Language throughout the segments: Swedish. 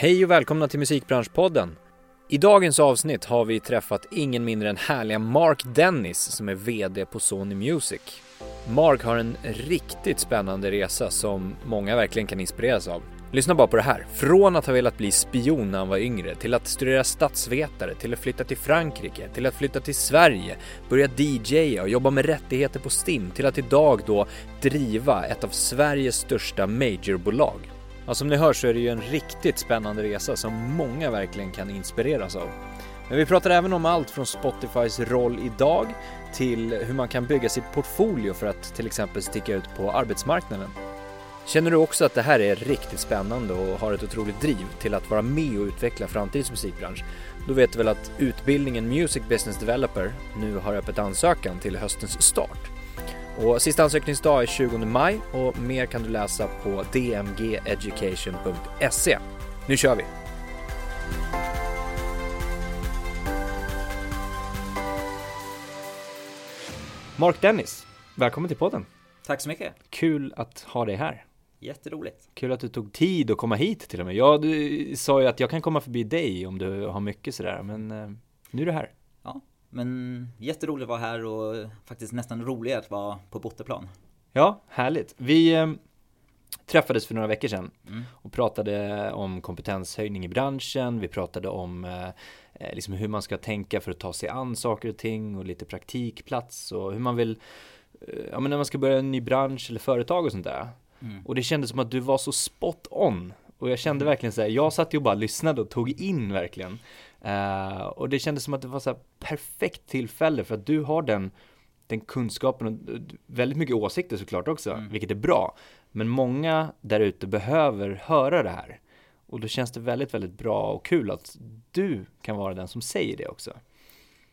Hej och välkomna till Musikbranschpodden. I dagens avsnitt har vi träffat ingen mindre än härliga Mark Dennis som är VD på Sony Music. Mark har en riktigt spännande resa som många verkligen kan inspireras av. Lyssna bara på det här. Från att ha velat bli spion när han var yngre, till att studera statsvetare, till att flytta till Frankrike, till att flytta till Sverige, börja DJa och jobba med rättigheter på STIM, till att idag då driva ett av Sveriges största majorbolag. Ja, som ni hör så är det ju en riktigt spännande resa som många verkligen kan inspireras av. Men vi pratar även om allt från Spotifys roll idag till hur man kan bygga sitt portfolio för att till exempel sticka ut på arbetsmarknaden. Känner du också att det här är riktigt spännande och har ett otroligt driv till att vara med och utveckla framtidens musikbransch? Då vet du väl att utbildningen Music Business Developer nu har öppet ansökan till höstens start. Och sista ansökningsdag är 20 maj och mer kan du läsa på dmgeducation.se. Nu kör vi! Mark Dennis, välkommen till podden. Tack så mycket. Kul att ha dig här. Jätteroligt. Kul att du tog tid att komma hit till och med. Ja, du sa ju att jag kan komma förbi dig om du har mycket sådär, men eh, nu är du här. Men jätteroligt att vara här och faktiskt nästan roligare att vara på Bottenplan. Ja, härligt. Vi eh, träffades för några veckor sedan mm. och pratade om kompetenshöjning i branschen. Vi pratade om eh, eh, liksom hur man ska tänka för att ta sig an saker och ting och lite praktikplats och hur man vill, eh, ja men när man ska börja en ny bransch eller företag och sånt där. Mm. Och det kändes som att du var så spot on. Och jag kände mm. verkligen så här, jag satt ju och bara lyssnade och tog in verkligen. Uh, och det kändes som att det var så perfekt tillfälle för att du har den, den kunskapen och väldigt mycket åsikter såklart också, mm. vilket är bra. Men många där ute behöver höra det här. Och då känns det väldigt, väldigt bra och kul att du kan vara den som säger det också.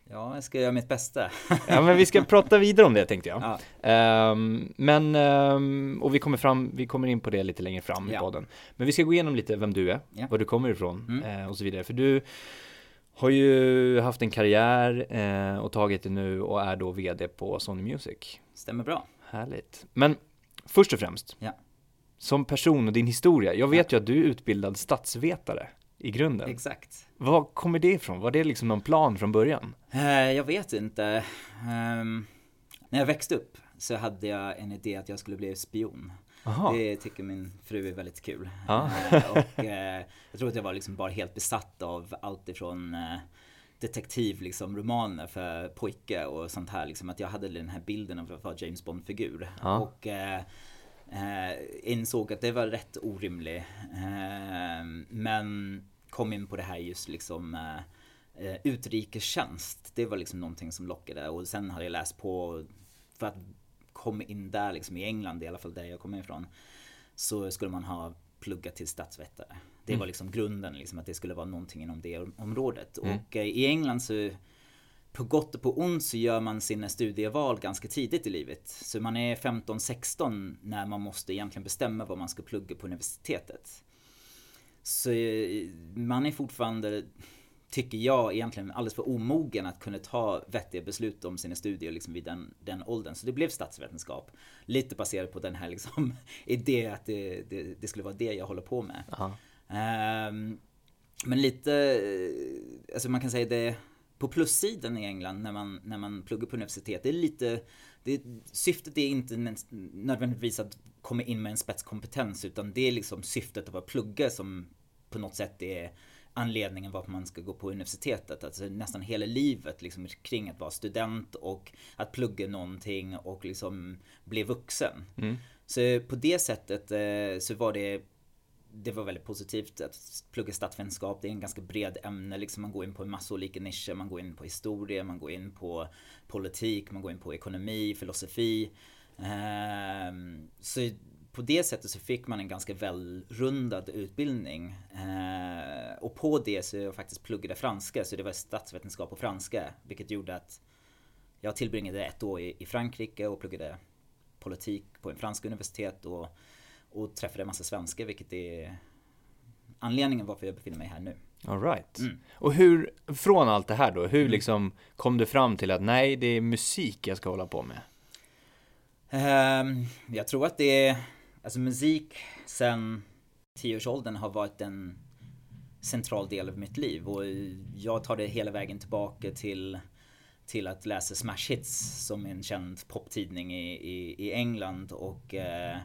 Ja, jag ska göra mitt bästa. ja, men vi ska prata vidare om det tänkte jag. Ja. Um, men, um, och vi kommer fram, vi kommer in på det lite längre fram ja. i podden. Men vi ska gå igenom lite vem du är, ja. var du kommer ifrån mm. uh, och så vidare. För du har ju haft en karriär uh, och tagit det nu och är då VD på Sony Music. Stämmer bra. Härligt. Men först och främst, ja. som person och din historia. Jag vet ju att du är utbildad statsvetare i grunden. Exakt. Var kommer det ifrån? Var det liksom någon plan från början? Uh, jag vet inte. Um, när jag växte upp så hade jag en idé att jag skulle bli spion. Aha. Det tycker min fru är väldigt kul. Ah. och uh, jag tror att jag var liksom bara helt besatt av allt ifrån detektiv liksom romaner för pojke och sånt här liksom att jag hade den här bilden av att vara James Bond figur. Ah. Och insåg att det var rätt orimligt. men kom in på det här just liksom eh, eh, utrikestjänst. Det var liksom någonting som lockade och sen hade jag läst på för att komma in där liksom i England i alla fall där jag kommer ifrån. Så skulle man ha pluggat till statsvetare. Det mm. var liksom grunden liksom att det skulle vara någonting inom det området. Mm. Och eh, i England så på gott och på ont så gör man sina studieval ganska tidigt i livet. Så man är 15-16 när man måste egentligen bestämma vad man ska plugga på universitetet. Så eh, man är fortfarande, tycker jag, egentligen alldeles för omogen att kunna ta vettiga beslut om sina studier liksom vid den, den åldern. Så det blev statsvetenskap. Lite baserat på den här liksom idén att det, det, det, skulle vara det jag håller på med. Um, men lite, eh, alltså man kan säga det på plussidan i England när man, när man pluggar på universitet, det är lite det, syftet är inte nödvändigtvis att komma in med en spetskompetens utan det är liksom syftet av att plugga som på något sätt är anledningen varför man ska gå på universitetet. Alltså nästan hela livet liksom kring att vara student och att plugga någonting och liksom bli vuxen. Mm. Så på det sättet eh, så var det det var väldigt positivt att plugga statsvetenskap. Det är en ganska bred ämne. Liksom man går in på en massa olika nischer. Man går in på historia, man går in på politik, man går in på ekonomi, filosofi. Ehm, så på det sättet så fick man en ganska välrundad utbildning. Ehm, och på det så jag faktiskt pluggade franska, så det var statsvetenskap på franska. Vilket gjorde att jag tillbringade ett år i Frankrike och pluggade politik på en fransk universitet. Och och träffade en massa svenskar vilket är anledningen varför jag befinner mig här nu. Alright. Mm. Och hur, från allt det här då, hur mm. liksom kom du fram till att nej, det är musik jag ska hålla på med? Um, jag tror att det är, alltså musik sen tioårsåldern har varit en central del av mitt liv. Och jag tar det hela vägen tillbaka till till att läsa Smash Hits som en känd poptidning i, i, i England. Och eh,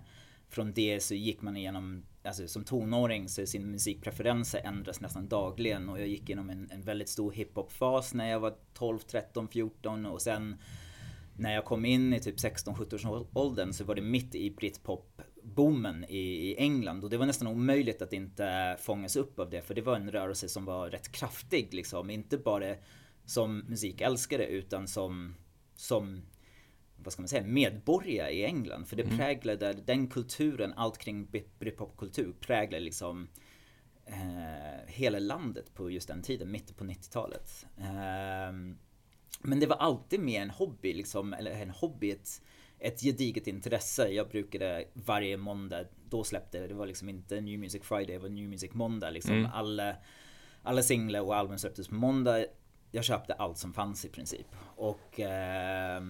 från det så gick man igenom, alltså som tonåring så sin musikpreferenser ändras nästan dagligen. Och jag gick igenom en, en väldigt stor hiphop-fas när jag var 12, 13, 14 och sen när jag kom in i typ 16-17 åldern så var det mitt i britpop boomen i, i England och det var nästan omöjligt att inte fångas upp av det för det var en rörelse som var rätt kraftig liksom. Inte bara som musikälskare utan som, som vad ska man säga, medborgare i England. För det mm. präglade den kulturen, allt kring britpopkultur präglade liksom eh, hela landet på just den tiden, mitten på 90-talet. Eh, men det var alltid mer en hobby, liksom, eller en hobby, ett, ett gediget intresse. Jag brukade varje måndag, då släppte det, det var liksom inte New Music Friday, det var New Music Måndag. Liksom. Mm. Alla, alla singlar och album släpptes på måndag. Jag köpte allt som fanns i princip. Och eh,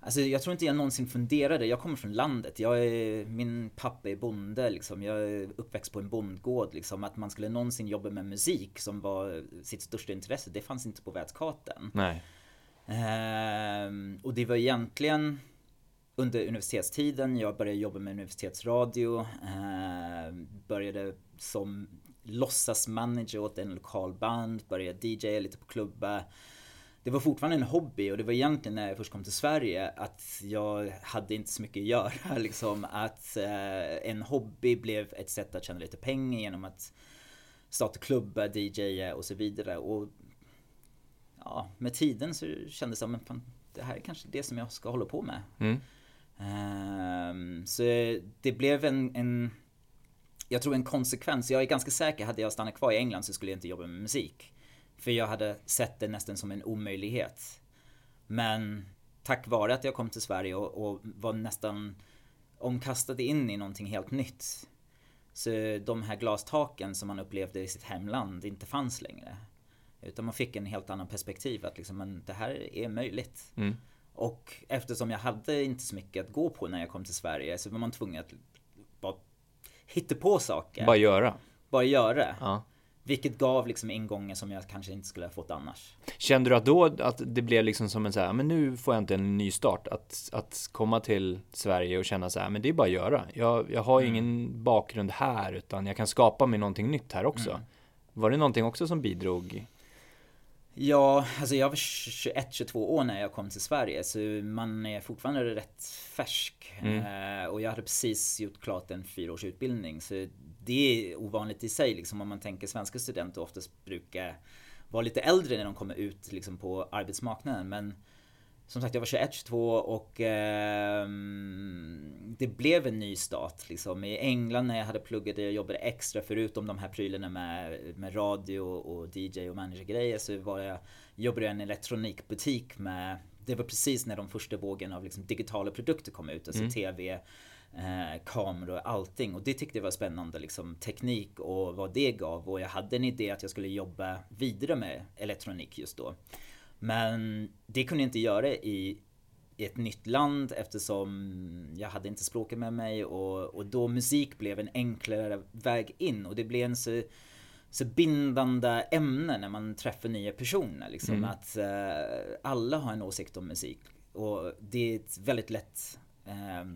Alltså jag tror inte jag någonsin funderade, jag kommer från landet, jag är, min pappa är bonde liksom, jag är uppväxt på en bondgård liksom, att man skulle någonsin jobba med musik som var sitt största intresse, det fanns inte på världskartan. Nej. Ehm, och det var egentligen under universitetstiden, jag började jobba med universitetsradio, eh, började som låtsasmanager åt en lokal band, började DJa lite på klubbar det var fortfarande en hobby och det var egentligen när jag först kom till Sverige att jag hade inte så mycket att göra liksom. Att eh, en hobby blev ett sätt att tjäna lite pengar genom att starta klubbar, DJa och så vidare. Och ja, med tiden så kändes det som att det här är kanske det som jag ska hålla på med. Mm. Um, så det blev en, en, jag tror en konsekvens. Jag är ganska säker, hade jag stannat kvar i England så skulle jag inte jobba med musik. För jag hade sett det nästan som en omöjlighet. Men tack vare att jag kom till Sverige och, och var nästan omkastad in i någonting helt nytt. Så de här glastaken som man upplevde i sitt hemland inte fanns längre. Utan man fick en helt annan perspektiv att liksom, men det här är möjligt. Mm. Och eftersom jag hade inte så mycket att gå på när jag kom till Sverige så var man tvungen att bara hitta på saker. Bara göra. Bara göra. Ja. Vilket gav liksom ingångar som jag kanske inte skulle ha fått annars. Kände du att då att det blev liksom som en så här, men nu får jag inte en ny start. Att, att komma till Sverige och känna så här, men det är bara att göra. Jag, jag har mm. ingen bakgrund här utan jag kan skapa mig någonting nytt här också. Mm. Var det någonting också som bidrog? Ja, alltså jag var 21-22 år när jag kom till Sverige så man är fortfarande rätt färsk. Mm. Eh, och jag hade precis gjort klart en fyraårsutbildning så det är ovanligt i sig liksom om man tänker svenska studenter oftast brukar vara lite äldre när de kommer ut liksom på arbetsmarknaden. Men som sagt, jag var 21-22 och eh, det blev en ny start. Liksom. I England när jag hade pluggat, jag jobbade extra förutom de här prylarna med, med radio och DJ och managergrejer så var jag, jobbade jag i en elektronikbutik med det var precis när de första vågen av liksom digitala produkter kom ut, alltså mm. TV, eh, kameror och allting. Och det tyckte jag var spännande, liksom teknik och vad det gav. Och jag hade en idé att jag skulle jobba vidare med elektronik just då. Men det kunde jag inte göra i, i ett nytt land eftersom jag hade inte språket med mig och, och då musik blev en enklare väg in och det blev en så, så bindande ämne när man träffar nya personer. Liksom, mm. Att uh, alla har en åsikt om musik och det är ett väldigt lätt uh,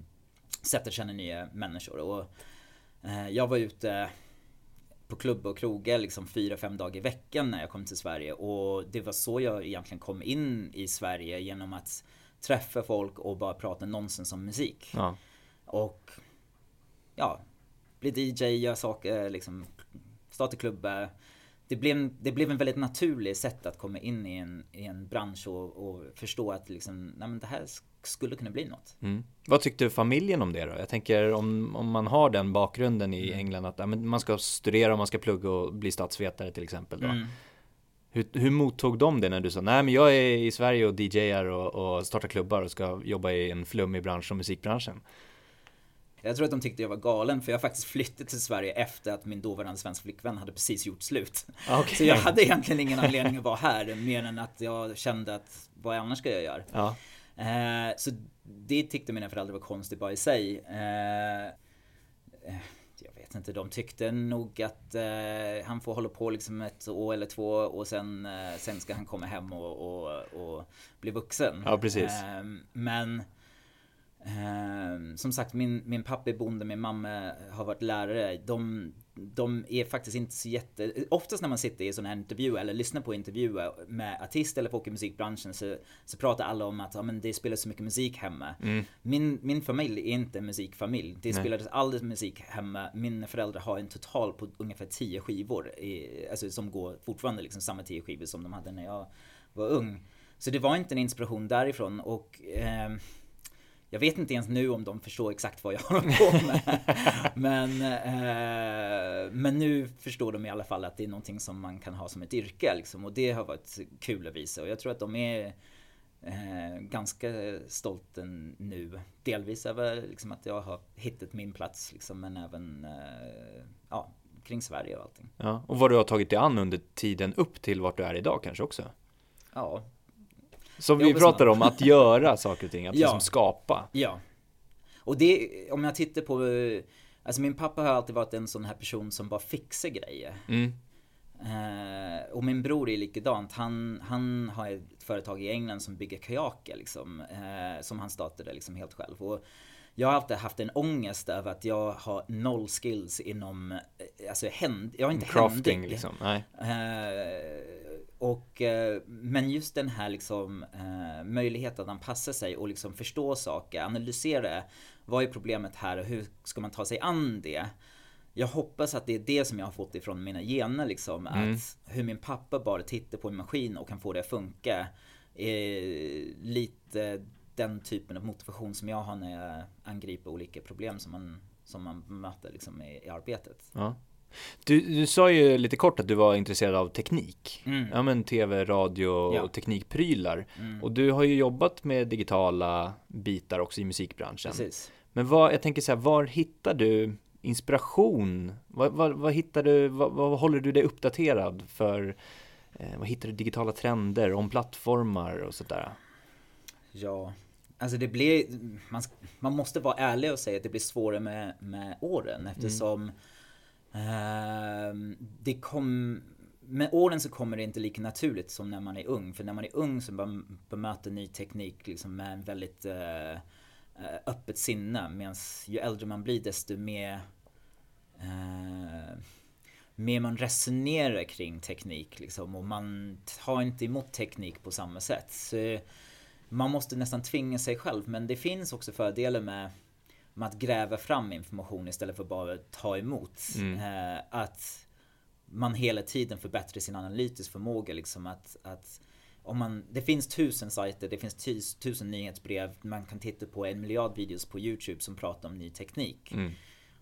sätt att känna nya människor. Och, uh, jag var ute på klubb och krogar liksom fyra, fem dagar i veckan när jag kom till Sverige. Och det var så jag egentligen kom in i Sverige genom att träffa folk och bara prata nonsens om musik. Ja. Och ja, bli DJ, göra saker, liksom starta klubbar. Det blev, det blev en väldigt naturlig sätt att komma in i en, i en bransch och, och förstå att liksom, nej men det här skulle kunna bli något. Mm. Vad tyckte familjen om det då? Jag tänker om, om man har den bakgrunden i mm. England att ja, man ska studera och man ska plugga och bli statsvetare till exempel. Då. Mm. Hur, hur mottog de det när du sa nej men jag är i Sverige och DJar och, och startar klubbar och ska jobba i en flummig bransch som musikbranschen? Jag tror att de tyckte jag var galen för jag faktiskt flyttade till Sverige efter att min dåvarande svenska flickvän hade precis gjort slut. Okay. Så jag hade egentligen ingen anledning att vara här mer än att jag kände att vad annars ska jag göra? Ja. Eh, så det tyckte mina föräldrar var konstigt bara i sig. Eh, eh jag vet inte, de tyckte nog att eh, han får hålla på liksom ett år eller två och sen, eh, sen ska han komma hem och, och, och bli vuxen. Ja, precis. Ehm, men Ehm, som sagt, min, min pappa är bonde, min mamma har varit lärare. De, de är faktiskt inte så jätte... Oftast när man sitter i sådana här intervjuer eller lyssnar på intervjuer med artister eller folk i musikbranschen så, så pratar alla om att ja, men det spelas så mycket musik hemma. Mm. Min, min familj är inte en musikfamilj. Det Nej. spelades aldrig musik hemma. Mina föräldrar har en total på ungefär 10 skivor. I, alltså som går fortfarande liksom samma 10 skivor som de hade när jag var ung. Så det var inte en inspiration därifrån och ehm, jag vet inte ens nu om de förstår exakt vad jag håller på med. men, eh, men nu förstår de i alla fall att det är någonting som man kan ha som ett yrke. Liksom, och det har varit kul att visa. Och jag tror att de är eh, ganska stolta nu. Delvis över liksom, att jag har hittat min plats. Liksom, men även eh, ja, kring Sverige och allting. Ja, och vad du har tagit dig an under tiden upp till vart du är idag kanske också. Ja, Som vi pratar om, att göra saker och ting, att Ja. liksom skapa. Ja. Och det, om jag tittar på, eh, alltså min pappa har alltid varit en sån här person som bara fixar grejer. Mm. Eh, och min bror är likadant. Han, han har ett företag i England som bygger kajaker liksom. Eh, som han startade liksom helt själv. Och jag har alltid haft en ångest över att jag har noll skills inom, alltså händ, jag är inte Crafting händig. liksom. Nej. Eh, och, eh, men just den här liksom, eh, möjligheten att anpassa sig och liksom förstå saker, analysera vad är problemet här och hur ska man ta sig an det? Jag hoppas att det är det som jag har fått ifrån mina gener liksom. Mm. Att hur min pappa bara tittar på en maskin och kan få det att funka. Är lite den typen av motivation som jag har när jag angriper olika problem som man, som man möter liksom i, i arbetet. Ja. Du, du sa ju lite kort att du var intresserad av teknik. Mm. Ja men tv, radio och Ja. teknikprylar. Mm. Och du har ju jobbat med digitala bitar också i musikbranschen. Precis. Men vad, jag tänker så här, var hittar du inspiration? Vad, vad, vad hittar du, vad, vad håller du dig uppdaterad för? Eh, vad hittar du digitala trender om plattformar och sådär? Ja, alltså det blir, man, man måste vara ärlig och säga att det blir svårare med, med åren eftersom ehm, Ehm, det kom, med åren så kommer det inte lika naturligt som när man är ung. För när man är ung så bemöter ny teknik liksom med en väldigt eh, eh, öppet sinne. Medan ju äldre man blir desto mer eh, mer man resonerar kring teknik liksom och man tar inte emot teknik på samma sätt. Så man måste nästan tvinga sig själv men det finns också fördelar med, med att gräva fram information istället för bara ta emot. Mm. Eh, att man hela tiden förbättrar sin analytisk förmåga liksom att, att om man, det finns tusen sajter, det finns tus, tusen nyhetsbrev, man kan titta på en miljard videos på YouTube som pratar om ny teknik. Mm.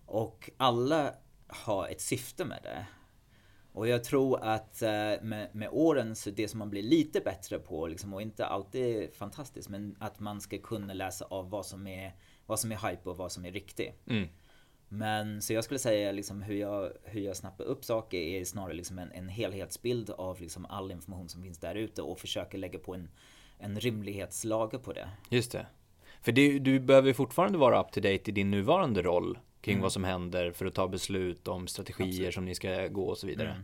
Och alla har ett syfte med det. Och jag tror att eh, med, med åren så det som man blir lite bättre på, liksom, och inte alltid fantastiskt, men att man ska kunna läsa av vad som är, vad som är hype och vad som är riktigt. Mm. Men så jag skulle säga liksom hur jag, hur jag snappar upp saker är snarare liksom en, en helhetsbild av liksom all information som finns där ute och försöker lägga på en, en rimlighetslager på det. Just det. För det, du behöver fortfarande vara up to date i din nuvarande roll kring Mm. vad som händer för att ta beslut om strategier Absolut. som ni ska gå och så vidare. Mm.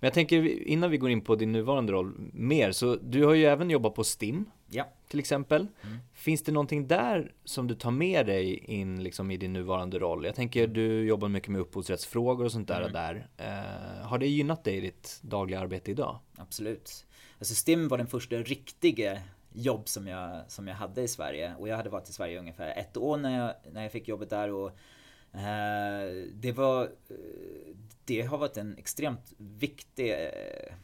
Men jag tänker innan vi går in på din nuvarande roll mer, så du har ju även jobbat på STIM Ja. till exempel. Mm. Finns det någonting där som du tar med dig in liksom i din nuvarande roll? Jag tänker du jobbar mycket med upphovsrättsfrågor och sånt där. Mm. där. Eh, har det gynnat dig i ditt dagliga arbete idag? Absolut. Alltså STIM var den första riktiga jobb som jag, som jag hade i Sverige. Och jag hade varit i Sverige ungefär ett år när jag, när jag fick jobbet där. Och, eh, det var... eh, Det har varit en extremt viktig eh,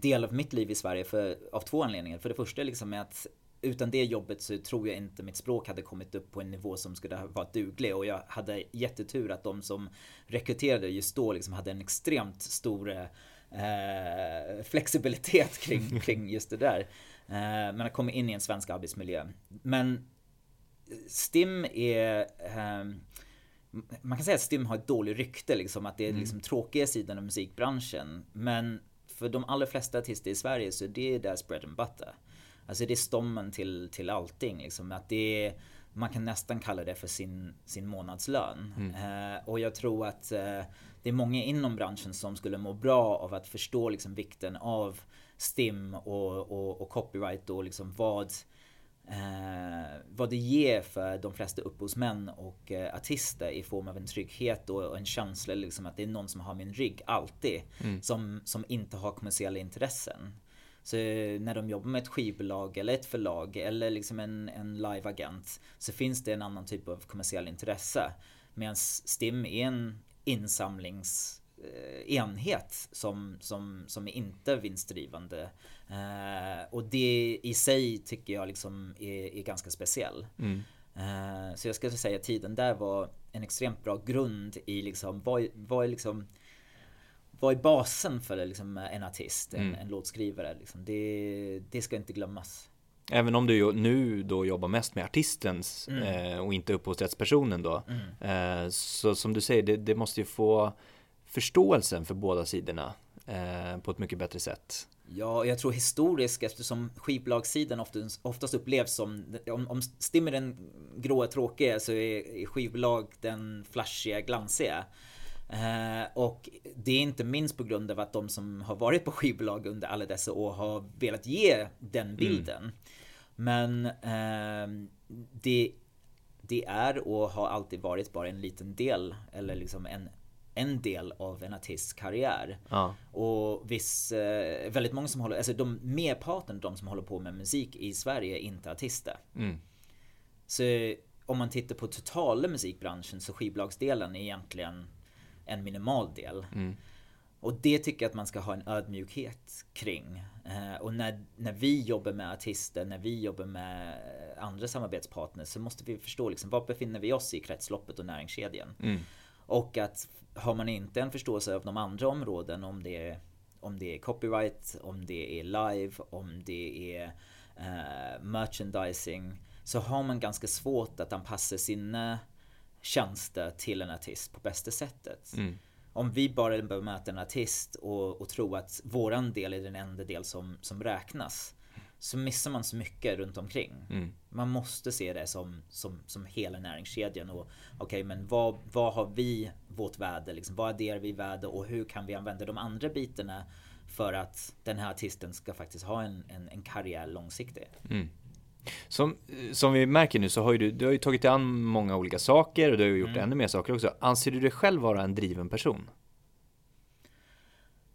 del av mitt liv i Sverige för, av två anledningar. För det första liksom är att utan det jobbet så tror jag inte mitt språk hade kommit upp på en nivå som skulle ha varit duglig och jag hade jättetur att de som rekryterade just då liksom hade en extremt stor eh, flexibilitet kring, kring just det där. Eh, men att komma in i en svensk arbetsmiljö. Men STIM är ehm, man kan säga att STIM har ett dåligt rykte liksom, att det är liksom tråkiga sidan av musikbranschen. Men för de allra flesta artister i Sverige så är det deras bread and butter. Alltså det är stommen till, till allting liksom. Att det är, man kan nästan kalla det för sin, sin månadslön. Mm. Eh, och jag tror att eh, det är många inom branschen som skulle må bra av att förstå liksom vikten av STIM och, och, och copyright och liksom vad eh, vad det ger för de flesta upphovsmän och eh, artister i form av en trygghet och, och en känsla liksom att det är någon som har min rygg alltid. Mm. Som, som inte har kommersiella intressen. Så eh, när de jobbar med ett skivbolag eller ett förlag eller liksom en, en liveagent så finns det en annan typ av kommersiell intresse. Medan STIM är en insamlingsenhet som, som, som är inte vinstdrivande. Eh, och det i sig tycker jag liksom är, är ganska speciell. Mm. Eh, så jag skulle säga att tiden där var en extremt bra grund i liksom vad, vad är liksom vad är basen för liksom en artist, en, Mm. en låtskrivare? Liksom. Det, det ska inte glömmas. Även om du nu då jobbar mest med artistens Mm. eh, och inte upphovsrättspersonen då. Eh, så som du säger, det, det måste ju få förståelsen för båda sidorna eh, på ett mycket bättre sätt. Ja, jag tror historiskt eftersom skivbolagssidan oftast, oftast upplevs som, om, om Stim är den gråa tråkiga så är, är skivbolag den flashiga, glansiga. Eh, och det är inte minst på grund av att de som har varit på skivbolag under alla dessa år har velat ge den bilden. Men ehm, det, det är och har alltid varit bara en liten del, eller liksom en, en del av en artists karriär. Ja. Och viss, eh, väldigt många som håller, alltså de merparten av de som håller på med musik i Sverige är inte artister. Mm. Så om man tittar på totala musikbranschen så skivbolagsdelen är egentligen en minimal del. Mm. Och det tycker jag att man ska ha en ödmjukhet kring. Eh, och när, när vi jobbar med artister, när vi jobbar med andra samarbetspartners så måste vi förstå liksom, var befinner vi oss i kretsloppet och näringskedjan. Mm. Och att har man inte en förståelse av de andra områden, om det är, om det är copyright, om det är live, om det är eh, merchandising, så har man ganska svårt att anpassa sina tjänster till en artist på bästa sättet. Mm. Om vi bara bemöter en artist och, och tror att våran del är den enda del som, som räknas så missar man så mycket runt omkring. Mm. Man måste se det som, som, som hela näringskedjan och okej men vad, vad har vi vårt värde liksom? Vad adderar vi värde och hur kan vi använda de andra bitarna för att den här artisten ska faktiskt ha en, en, en karriär långsiktigt. Mm. Som, som vi märker nu så har ju du, du har ju tagit dig an många olika saker och du har ju gjort Mm. ännu mer saker också. Anser du dig själv vara en driven person?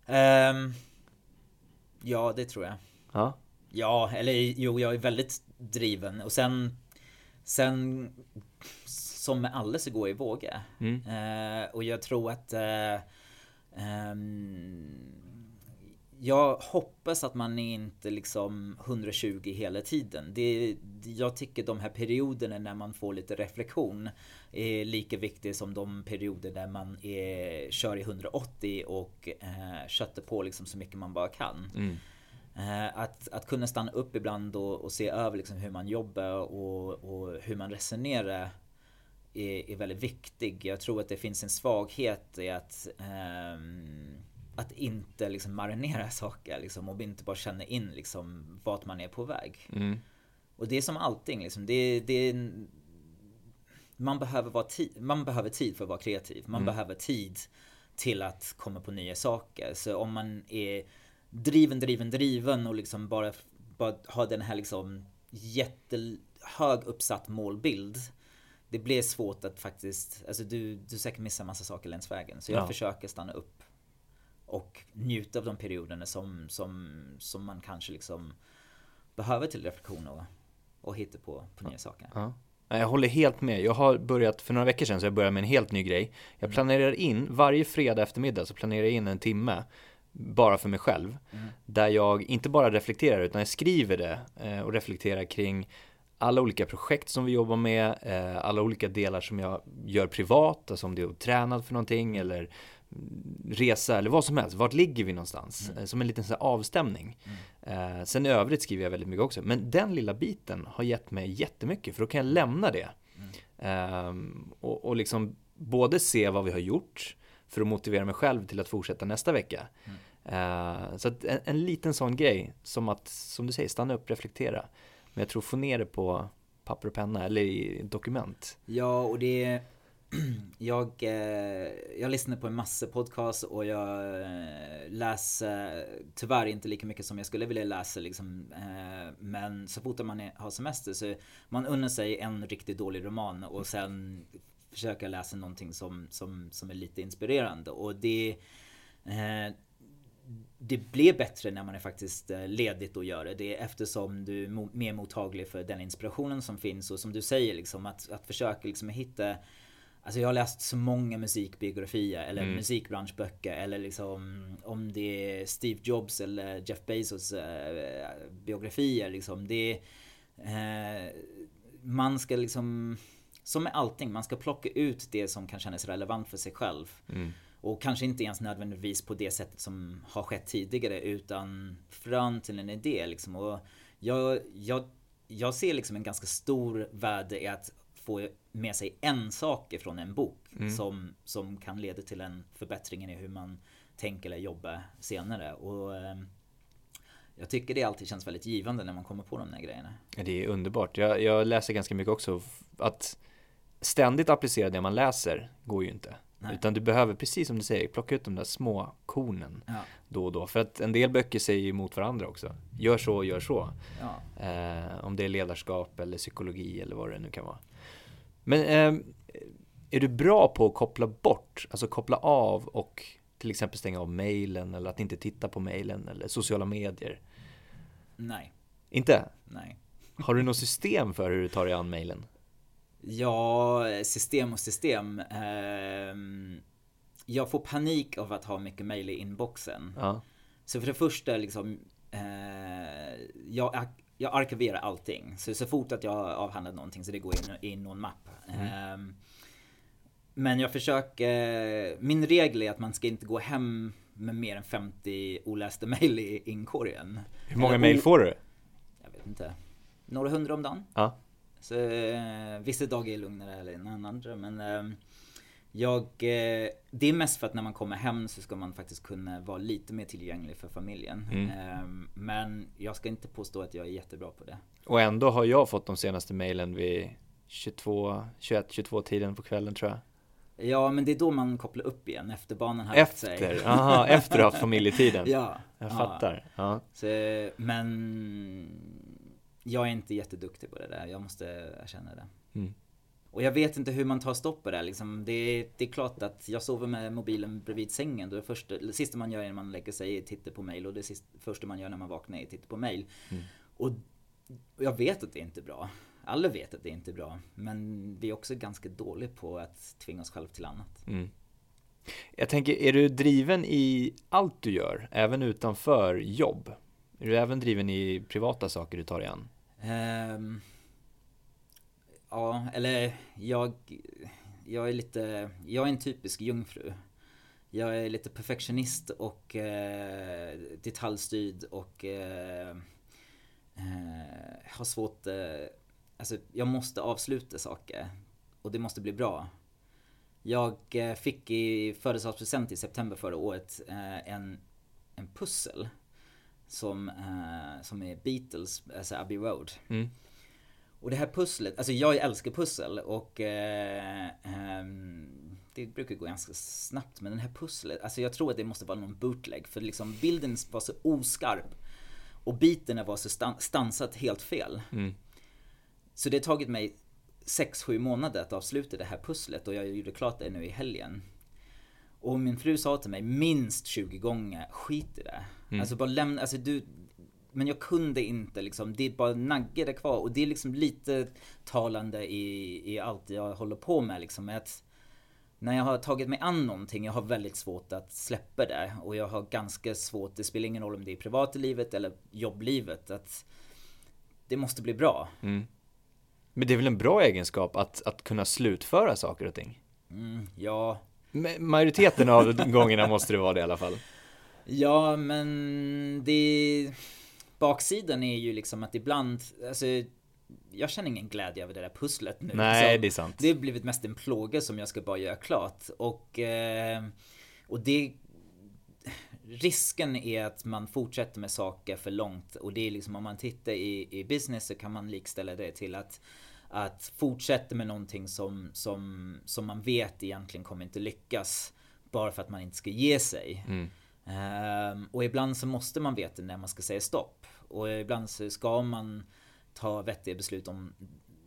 Ehm, ja, det tror jag. Ja. Ja, eller jo, jag är väldigt driven och sen Sen Som med alla så går jag i vågor. Mm. Eh, och jag tror att eh, ehm, Jag hoppas att man är inte liksom 120 hela tiden. Det, jag tycker de här perioderna när man får lite reflektion är lika viktiga som de perioder där man är, kör i 180 och eh, köttar på liksom så mycket man bara kan. Mm. Eh, Att, att kunna stanna upp ibland och, och se över liksom hur man jobbar och, och hur man resonerar är, är väldigt viktig. Jag tror att det finns en svaghet i att ehm, att inte liksom marinera saker liksom, och inte bara känna in liksom vart man är på väg. Mm. Och det är som allting liksom. Det, det, man, behöver vara man behöver tid för att vara kreativ. Man behöver tid till att komma på nya saker. Så om man är driven, driven, driven och liksom bara, bara har den här liksom jättehög uppsatt målbild. Det blir svårt att faktiskt, alltså du, du säkert missar massa saker längs vägen. Så jag Ja. försöker stanna upp och njuta av de perioderna som, som, som man kanske liksom behöver till reflektion och, och hitta på, på nya saker. Ja. Jag håller helt med. Jag har börjat, för några veckor sedan, så jag började med en helt ny grej. Jag planerar in, varje fredag eftermiddag så planerar jag in en timme bara för mig själv. Där jag inte bara reflekterar utan jag skriver det eh, och reflekterar kring alla olika projekt som vi jobbar med, eh, alla olika delar som jag gör privat, alltså om det är att träna för någonting eller mm, resa eller vad som helst. Vart ligger vi någonstans? Eh, Som en liten så avstämning. Eh, sen i övrigt skriver jag väldigt mycket också. Men den lilla biten har gett mig jättemycket för då kan jag lämna det. Ehm, och, och liksom både se vad vi har gjort för att motivera mig själv till att fortsätta nästa vecka. Eh, så att en, en liten sån grej som att, som du säger, stanna upp, reflektera. Men jag tror få ner det på papper och penna eller i dokument. Ja, och det jag, eh, jag lyssnar på en massa podcast och jag eh, läser tyvärr inte lika mycket som jag skulle vilja läsa liksom. Men så fort man har semester så man unnar sig en riktigt dålig roman och sen försöker läsa någonting som, som, som är lite inspirerande. Och det det blir bättre när man är faktiskt ledigt och gör det. Det är eftersom du är mer mottaglig för den inspirationen som finns och som du säger liksom att, att försöka liksom hitta Alltså jag har läst så många musikbiografier eller mm. musikbranschböcker eller liksom om det är Steve Jobs eller Jeff Bezos äh, biografier liksom. Det är, äh, man ska liksom som med allting, man ska plocka ut det som kan kännas relevant för sig själv. Mm. Och kanske inte ens nödvändigtvis på det sättet som har skett tidigare utan frön till en idé liksom. Och jag, jag, jag ser liksom en ganska stor värde i att få med sig en sak ifrån en bok mm. som, som kan leda till en förbättring i hur man tänker eller jobbar senare. Och eh, jag tycker det alltid känns väldigt givande när man kommer på de där grejerna. Det är underbart. Jag, jag läser ganska mycket också. Att ständigt applicera det man läser går ju inte. Nej. Utan du behöver, precis som du säger, plocka ut de där små kornen ja. då och då. För att en del böcker säger emot varandra också. Gör så, gör så. Ja. Eh, om det är ledarskap eller psykologi eller vad det nu kan vara. Men eh, är du bra på att koppla bort, alltså koppla av och till exempel stänga av mejlen eller att inte titta på mejlen eller sociala medier? Nej. Inte? Nej. Har du något system för hur du tar dig an mejlen? Ja, system och system. Ehm, jag får panik av att ha mycket mejl i inboxen. Ja. Så för det första liksom, eh, jag jag arkiverar allting. Så, så fort att jag har avhandlat någonting så det går in i någon mapp. Mm. Um, men jag försöker, min regel är att man ska inte gå hem med mer än 50 olästa mail i inkorgen. Hur många mail får du? Jag vet inte. Några hundra om dagen. Ja. Så eh, vissa dagar är lugnare än andra men eh, jag, eh, det är mest för att när man kommer hem så ska man faktiskt kunna vara lite mer tillgänglig för familjen. Mm. Ehm, men jag ska inte påstå att jag är jättebra på det. Och ändå har jag fått de senaste mejlen vid 22, 21, 22 tiden på kvällen tror jag. Ja, men det är då man kopplar upp igen efter barnen har Efter, sig. aha, efter att ha haft familjetiden. ja. Jag fattar. Ja. Så, men jag är inte jätteduktig på det där, jag måste erkänna det. Mm. Och jag vet inte hur man tar stopp på det liksom. det, det är klart att jag sover med mobilen bredvid sängen. Det, första, det sista man gör när man lägger sig är att titta på mail och det sista, första man gör när man vaknar är att titta på mail. Mm. Och jag vet att det inte är bra. Alla vet att det inte är bra. Men vi är också ganska dåliga på att tvinga oss själva till annat. Mm. Jag tänker, är du driven i allt du gör? Även utanför jobb? Är du även driven i privata saker du tar dig an? Um, ehm, Ja, eller jag... Jag är lite... Jag är en typisk jungfru. Jag är lite perfektionist och eh, detaljstyrd och eh, eh, har svårt... Eh, alltså, jag måste avsluta saker. Och det måste bli bra. Jag eh, fick i födelsedagspresent i september förra året eh, en, en pussel. Som, eh, som är Beatles, alltså Abbey Road. Mm. Och det här pusslet, alltså jag älskar pussel och eh, eh, det brukar gå ganska snabbt men den här pusslet, alltså jag tror att det måste vara någon bootleg för liksom bilden var så oskarp och biten var så stan stansat helt fel. Mm. Så det har tagit mig 6-7 månader att avsluta det här pusslet och jag gjorde klart det nu i helgen. Och min fru sa till mig minst 20 gånger, skit i det. Mm. Alltså bara lämna, alltså du, men jag kunde inte liksom, det bara naggade kvar och det är liksom lite talande i, i allt jag håller på med liksom. Att när jag har tagit mig an någonting, jag har väldigt svårt att släppa det. Och jag har ganska svårt, det spelar ingen roll om det är privata livet eller jobblivet, att det måste bli bra. Mm. Men det är väl en bra egenskap att, att kunna slutföra saker och ting? Mm, ja. Majoriteten av gångerna måste det vara det i alla fall. Ja, men det baksidan är ju liksom att ibland, alltså jag känner ingen glädje över det där pusslet nu. Nej, liksom. det är sant. Det har blivit mest en plåga som jag ska bara göra klart. Och, eh, och det... Risken är att man fortsätter med saker för långt. Och det är liksom om man tittar i, i business så kan man likställa det till att att fortsätta med någonting som, som, som man vet egentligen kommer inte lyckas. Bara för att man inte ska ge sig. Mm. Um, och ibland så måste man veta när man ska säga stopp. Och ibland så ska man ta vettiga beslut om,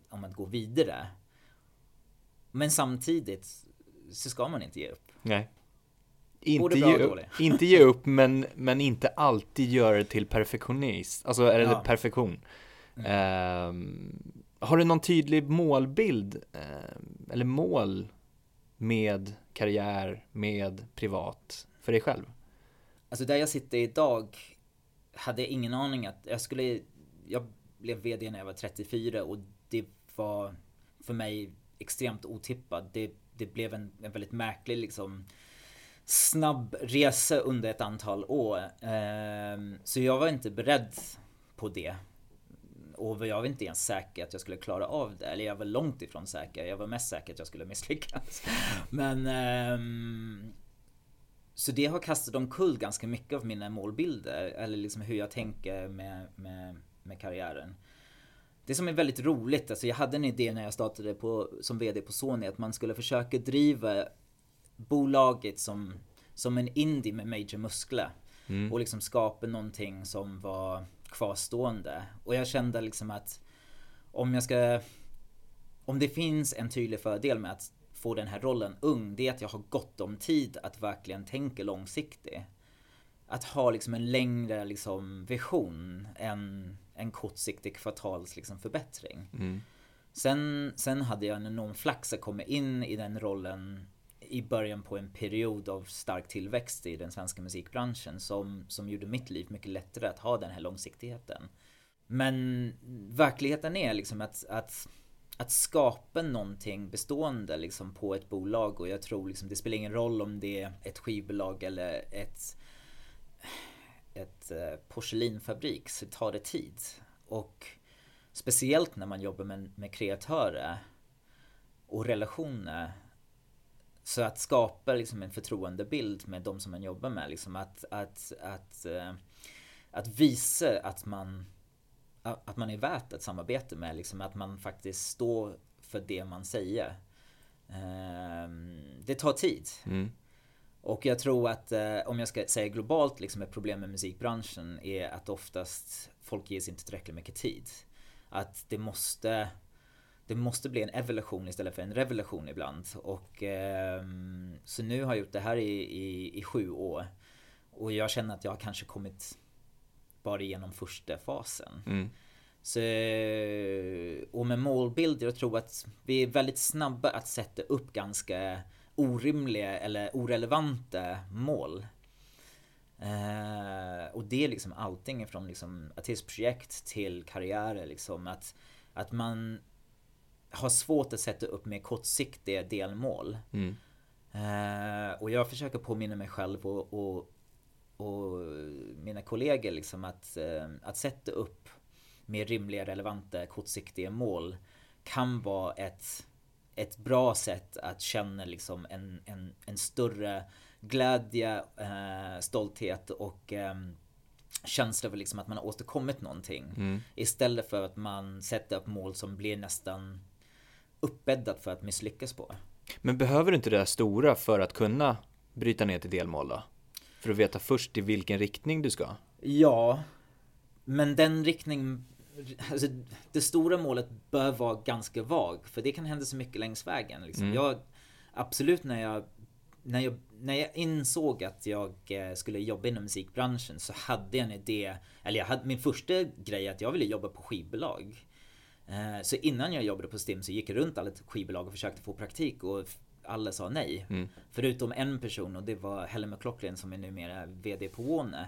om att gå vidare. Men samtidigt så ska man inte ge upp. Nej. Inte ge, upp, inte ge upp, men, men inte alltid göra det till perfektionist. Alltså, är det Ja. perfektion? Mm. Ehm, har du någon tydlig målbild? ehm, eller mål med karriär, med privat, för dig själv? Alltså där jag sitter idag hade jag ingen aning att jag skulle... Jag blev VD när jag var 34 och det var för mig extremt otippat. Det, det blev en, en väldigt märklig liksom snabb resa under ett antal år. Ehm, så jag var inte beredd på det. Och jag var inte ens säker att jag skulle klara av det. Eller jag var långt ifrån säker. Jag var mest säker att jag skulle misslyckas. Men... Ehm, så det har kastat omkull ganska mycket av mina målbilder. Eller liksom hur jag tänker med, med, med karriären. Det som är väldigt roligt, alltså jag hade en idé när jag startade på, som VD på Sony att man skulle försöka driva bolaget som, som en indie med major muskler. Och liksom skapa någonting som var kvarstående. Och jag kände liksom att om jag ska... Om det finns en tydlig fördel med att få den här rollen ung, det är att jag har gott om tid att verkligen tänka långsiktigt. Att ha liksom en längre liksom vision än en kortsiktig kvartals liksom förbättring. Sen, sen hade jag en enorm flax att komma in i den rollen i början på en period av stark tillväxt i den svenska musikbranschen som, som gjorde mitt liv mycket lättare att ha den här långsiktigheten. Men verkligheten är liksom att, att, att skapa någonting bestående liksom på ett bolag och jag tror liksom det spelar ingen roll om det är ett skivbolag eller ett, ett eh, porslinfabrik så tar det tid. Och speciellt när man jobbar med, med kreatörer och relationer så att skapa liksom en förtroendebild med de som man jobbar med. Liksom att, att, att, eh, att visa att man, att man är värt att samarbeta med. Liksom att man faktiskt står för det man säger. Ehm, Det tar tid. Och jag tror att eh, om jag ska säga globalt liksom ett problem med musikbranschen är att oftast folk ges inte tillräckligt mycket tid. Att det måste det måste bli en evolution istället för en revolution ibland. Och ehm, så nu har jag gjort det här i, i, i sju år. Och jag känner att jag har kanske kommit bara igenom första fasen. Så, och med målbild, jag tror att vi är väldigt snabba att sätta upp ganska orimliga eller orelevanta mål. Eh, och det är liksom allting från liksom artistprojekt till karriärer liksom. Att, att man har svårt att sätta upp mer kortsiktiga delmål. Eh, och jag försöker påminna mig själv och, och, och mina kollegor liksom att, eh, att sätta upp mer rimliga, relevanta, kortsiktiga mål kan vara ett, ett bra sätt att känna liksom en, en, en större glädje, eh, stolthet och eh, känsla för liksom att man har åstadkommit någonting. Istället för att man sätter upp mål som blir nästan uppbäddat för att misslyckas på. Men behöver du inte det där stora för att kunna bryta ner till delmål då? För att veta först i vilken riktning du ska? Ja, men den riktning, alltså det stora målet bör vara ganska vag för det kan hända så mycket längs vägen. Liksom. Jag, absolut när jag, när, jag, när jag insåg att jag eh, skulle jobba inom musikbranschen så hade jag en idé, eller jag hade, min första grej att jag ville jobba på skivbolag. Eh, Så innan jag jobbade på Stim så gick jag runt alla skivbolag och försökte få praktik och alla sa nej. Förutom en person och det var Helen McLaughlin som är numera VD på Warner.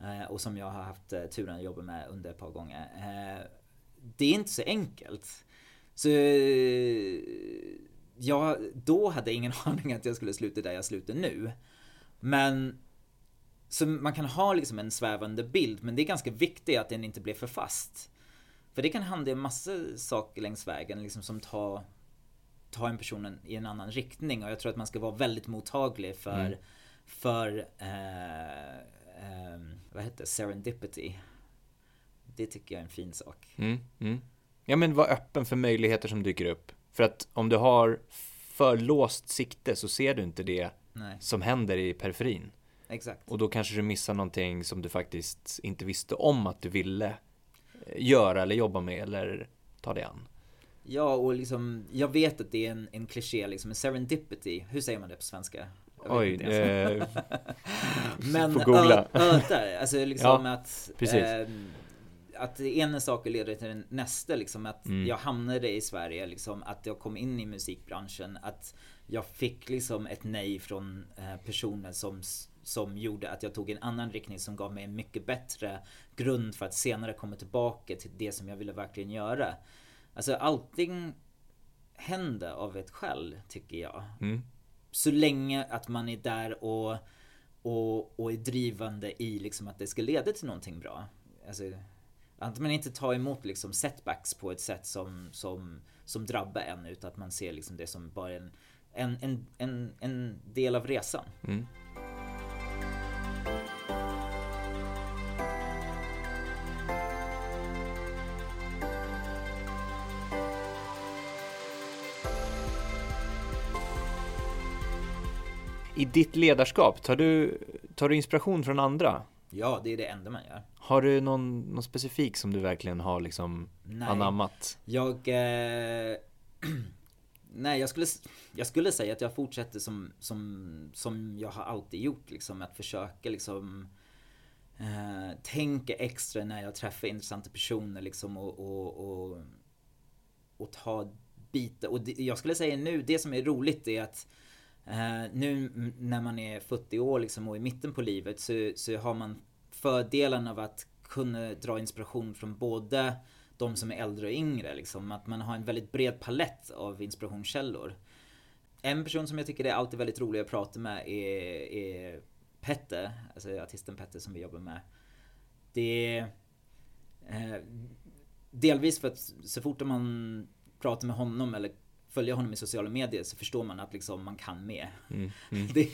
eh, Och som jag har haft eh, turen att jobba med under ett par gånger. Eh, Det är inte så enkelt. Så jag då hade jag ingen aning att jag skulle sluta där jag slutar nu. Men så man kan ha liksom en svävande bild men det är ganska viktigt att den inte blir för fast. För det kan hända en massa saker längs vägen liksom som tar, tar en person i en annan riktning och jag tror att man ska vara väldigt mottaglig för, för eh, eh, vad heter det? serendipity. Det tycker jag är en fin sak. Mm, mm. Ja, men var öppen för möjligheter som dyker upp. För att om du har för låst sikte så ser du inte det Nej, som händer i periferin. exakt. Och då kanske du missar någonting som du faktiskt inte visste om att du ville eh, göra eller jobba med eller ta dig an. Ja, och liksom, jag vet att det är en, en kliché liksom, en serendipity. Hur säger man det på svenska? Oj, eh, Men får googla. ödar, alltså liksom Ja, att... precis. Eh, att det ena saken leder till den nästa liksom. Att Mm. jag hamnade i Sverige liksom. Att jag kom in i musikbranschen. Att jag fick liksom ett nej från eh, personer som, som gjorde att jag tog en annan riktning som gav mig en mycket bättre grund för att senare komma tillbaka till det som jag ville verkligen göra. Alltså allting händer av ett skäl tycker jag. mm, Så länge att man är där och, och, och är drivande i liksom att det ska leda till någonting bra. Alltså, att man inte tar emot liksom setbacks på ett sätt som, som, som drabbar en utan att man ser liksom det som bara en, en, en, en, en del av resan. mm. I ditt ledarskap, tar du, tar du inspiration från andra? Ja, det är det enda man gör. Har du någon, någon specifik som du verkligen har liksom Nej. anammat? Jag... Eh, nej, jag skulle, jag skulle säga att jag fortsätter som, som, som jag har alltid gjort. Liksom, att försöka liksom eh, tänka extra när jag träffar intressanta personer liksom, och, och, och, och ta bitar. Och det, jag skulle säga nu, det som är roligt är att Uh, nu när man är 40 år liksom, och i mitten på livet så, så har man fördelen av att kunna dra inspiration från både de som är äldre och yngre. Liksom. Att man har en väldigt bred palett av inspirationskällor. En person som jag tycker är alltid väldigt rolig att prata med är, är Petter, alltså artisten Petter som vi jobbar med. Det är eh, delvis för att så fort man pratar med honom eller följer honom i sociala medier så förstår man att liksom man kan mer. Mm, mm. Det,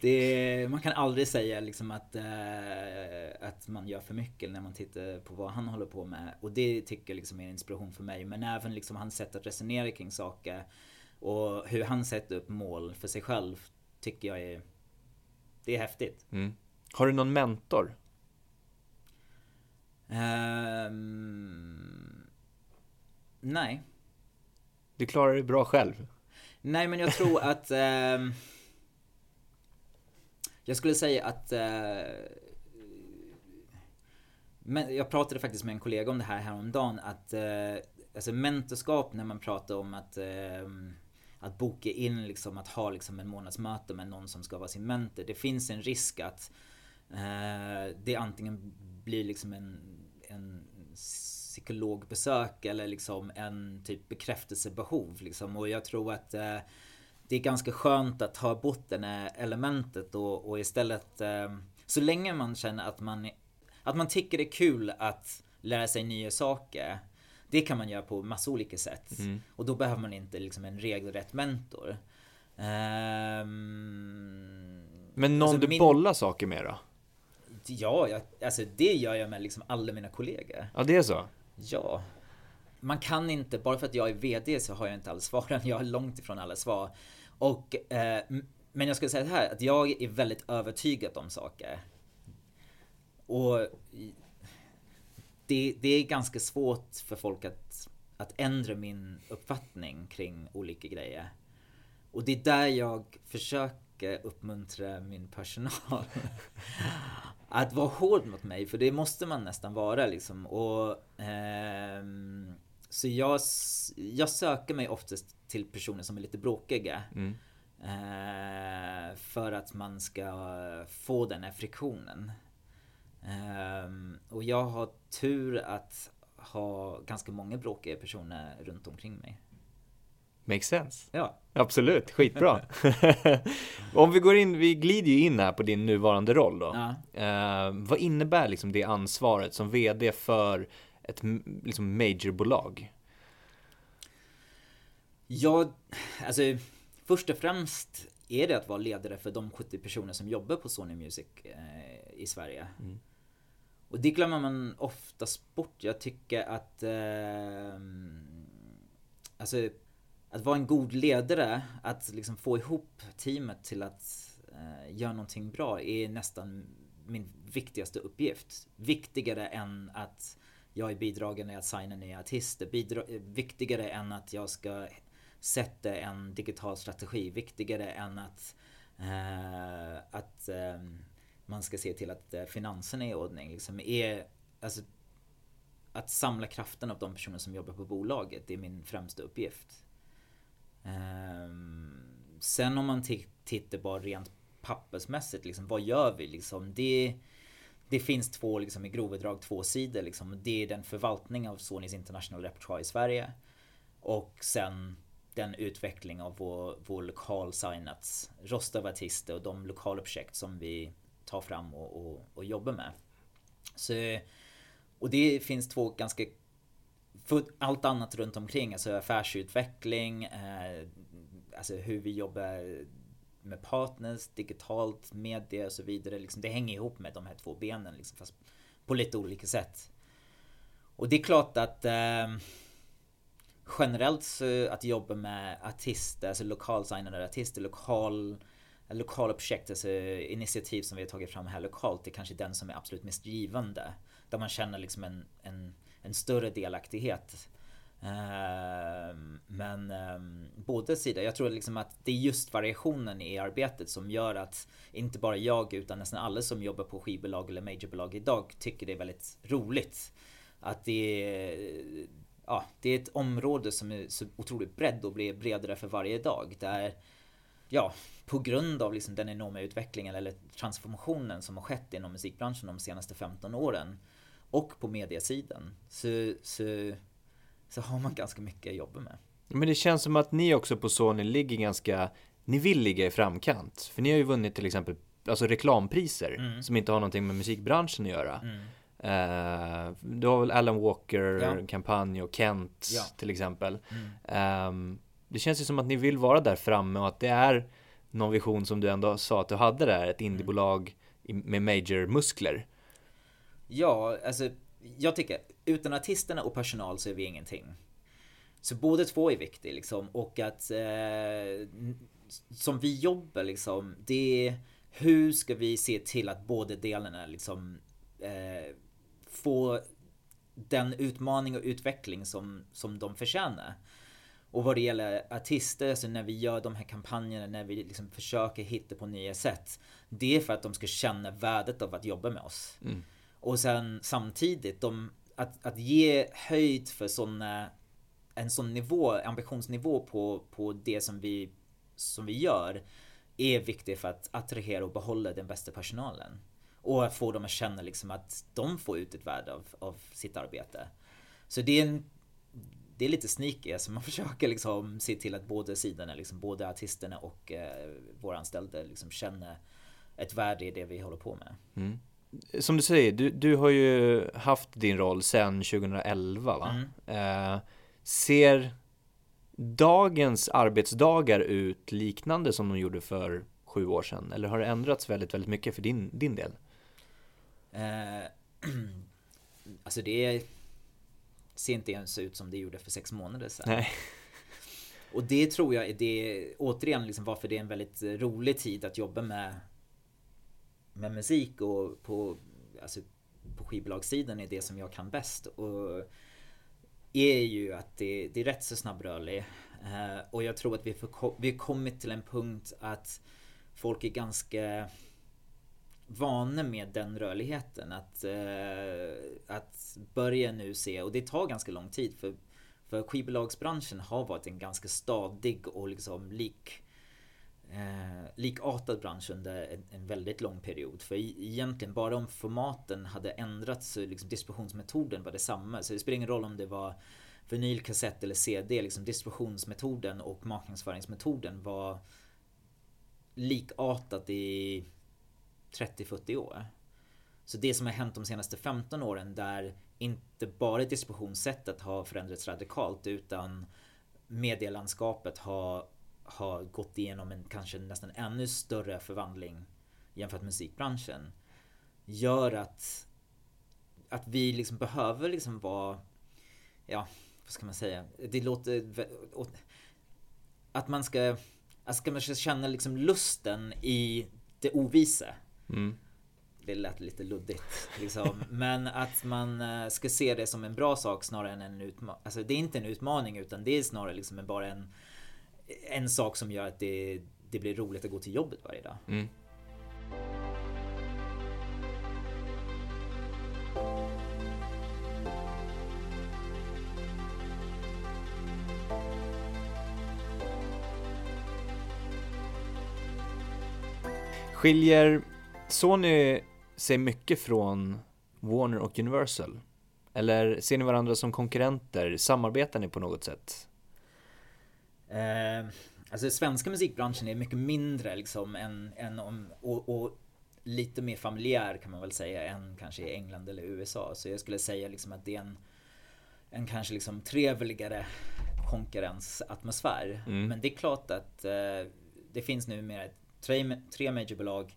det, man kan aldrig säga liksom att, eh, att man gör för mycket när man tittar på vad han håller på med. Och det tycker jag liksom är en inspiration för mig. Men även liksom hans sätt att resonera kring saker och hur han sätter upp mål för sig själv tycker jag är det är häftigt. Mm. Har du någon mentor? Ehm, nej. Du klarar dig bra själv. Nej men jag tror att Eh, Jag skulle säga att eh, men Jag pratade faktiskt med en kollega om det här häromdagen att eh, Alltså mentorskap när man pratar om att eh, Att boka in liksom att ha liksom en månadsmöte med någon som ska vara sin mentor. Det finns en risk att eh, Det antingen blir liksom en, en psykologbesök eller liksom en typ bekräftelsebehov liksom. Och jag tror att eh, det är ganska skönt att ta bort det här elementet och, och istället eh, så länge man känner att man att man tycker det är kul att lära sig nya saker. Det kan man göra på massa olika sätt. Mm. Och då behöver man inte liksom en regelrätt mentor. Ehm, Men någon Alltså, du min- bollar saker med då? Ja, jag, alltså det gör jag med liksom alla mina kollegor. Ja, det är så? Ja. Man kan inte, bara för att jag är VD så har jag inte alla svaren. Jag har långt ifrån alla svar. Och, eh, men jag skulle säga det här, att jag är väldigt övertygad om saker. Och det, det är ganska svårt för folk att, att ändra min uppfattning kring olika grejer. Och det är där jag försöker uppmuntra min personal. att vara hård mot mig, för det måste man nästan vara liksom. Och, ehm, så jag, jag söker mig oftast till personer som är lite bråkiga. Mm. Eh, för att man ska få den här friktionen. Ehm, och jag har tur att ha ganska många bråkiga personer runt omkring mig. Makes sense. Ja. Absolut, skitbra. Om vi går in, vi glider ju in här på din nuvarande roll då. ja. Eh, vad innebär liksom det ansvaret som VD för ett liksom majorbolag? Jag, alltså först och främst är det att vara ledare för de 70 personer som jobbar på Sony Music eh, i Sverige. Mm. Och det glömmer man oftast bort. Jag tycker att eh, Alltså att vara en god ledare, att liksom få ihop teamet till att eh, göra någonting bra är nästan min viktigaste uppgift. Viktigare än att jag är bidragande i att signa nya artister. Bidra eh, viktigare än att jag ska sätta en digital strategi. Viktigare än att, eh, att eh, man ska se till att eh, finanserna är i ordning. Liksom är, alltså, att samla kraften av de personer som jobbar på bolaget, det är min främsta uppgift. Ehm, sen om man tittar bara rent pappersmässigt, liksom, vad gör vi? Liksom, det, det finns två, liksom, i grova drag, två sidor. Liksom. Det är den förvaltning av Sonys International Repertoire i Sverige. Och sen den utveckling av vår, vår lokal signats rost av artister och de lokala projekt som vi tar fram och, och, och jobbar med. Så, och det finns två ganska allt annat runt omkring, alltså affärsutveckling, eh, alltså hur vi jobbar med partners, digitalt, media och så vidare. Liksom, det hänger ihop med de här två benen liksom, fast på lite olika sätt. Och det är klart att eh, generellt så att jobba med artister, alltså lokalsignade artister, lokal, lokala projekt, alltså initiativ som vi har tagit fram här lokalt, det är kanske den som är absolut mest givande. Där man känner liksom en, en, en större delaktighet. Ehm, men ehm, um, båda sidor. Jag tror liksom att det är just variationen i arbetet som gör att inte bara jag utan nästan alla som jobbar på skivbolag eller majorbolag idag tycker det är väldigt roligt. Att det är, ja, det är ett område som är så otroligt bredd och blir bredare för varje dag. Där, ja, på grund av liksom den enorma utvecklingen eller transformationen som har skett inom musikbranschen de senaste 15 åren och på mediasidan så, så så har man ganska mycket att jobba med. Men det känns som att ni också på Sony ligger ganska, ni vill ligga i framkant. För ni har ju vunnit till exempel alltså reklampriser mm. som inte har någonting med musikbranschen att göra. Mm. Uh, du har väl Alan Walker-kampanj ja. och Kent ja. till exempel. Mm. Um, det känns ju som att ni vill vara där framme och att det är någon vision som du ändå sa att du hade där, ett indiebolag med major-muskler. Ja, alltså jag tycker utan artisterna och personal så är vi ingenting. Så båda två är viktiga liksom och att eh, som vi jobbar liksom, det är hur ska vi se till att båda delarna liksom eh, får den utmaning och utveckling som, som de förtjänar. Och vad det gäller artister, alltså när vi gör de här kampanjerna, när vi liksom försöker hitta på nya sätt. Det är för att de ska känna värdet av att jobba med oss. Mm. Och sen samtidigt, de, att, att ge höjd för såna, en sån nivå, ambitionsnivå på, på det som vi, som vi gör är viktigt för att attrahera och behålla den bästa personalen. Och att få dem att känna liksom att de får ut ett värde av, av sitt arbete. Så det är, en, det är lite sneaky, alltså man försöker liksom se till att båda sidorna, liksom både artisterna och eh, våra anställda liksom känner ett värde i det vi håller på med. Mm som du säger, du, du har ju haft din roll sedan 2011 va? Mm. Eh, ser dagens arbetsdagar ut liknande som de gjorde för sju år sedan? Eller har det ändrats väldigt, väldigt mycket för din, din del? Eh, alltså det ser inte ens ut som det gjorde för sex månader sedan. Nej. Och det tror jag är det, återigen liksom varför det är en väldigt rolig tid att jobba med med musik och på, alltså, på skivbolagssidan är det som jag kan bäst. Och är ju att det, det är rätt så snabbrörlig. Eh, och jag tror att vi, för, vi har kommit till en punkt att folk är ganska vana med den rörligheten. Att, eh, att börja nu se, och det tar ganska lång tid för, för skivbolagsbranschen har varit en ganska stadig och liksom lik eh, likartad bransch under en, en, väldigt lång period. För egentligen bara om formaten hade ändrats så liksom distributionsmetoden var detsamma. Så det spelar ingen roll om det var vinyl, kassett eller CD. Liksom distributionsmetoden och marknadsföringsmetoden var likartat i 30-40 år. Så det som har hänt de senaste 15 åren där inte bara distributionssättet har förändrats radikalt utan medielandskapet har har gått igenom en kanske nästan ännu större förvandling jämfört med musikbranschen gör att att vi liksom behöver liksom vara, ja, vad ska man säga? Det låter, att man ska, att ska man känna liksom lusten i det ovise. Mm. Det lät lite luddigt. Liksom. Men att man eh, ska se det som en bra sak snarare än en utmaning. Alltså det är inte en utmaning utan det är snarare liksom bara en, en sak som gör att det, det blir roligt att gå till jobbet varje dag. Mm. Skiljer Sony sig mycket från Warner och Universal? Eller ser ni varandra som konkurrenter? Samarbetar ni på något sätt? Eh, alltså svenska musikbranschen är mycket mindre liksom än, än om, och, och, lite mer familjär kan man väl säga än kanske i England eller USA. Så jag skulle säga liksom att det är en, en kanske liksom trevligare konkurrensatmosfär. Mm. Men det är klart att eh, det finns nu mer tre, tre majorbolag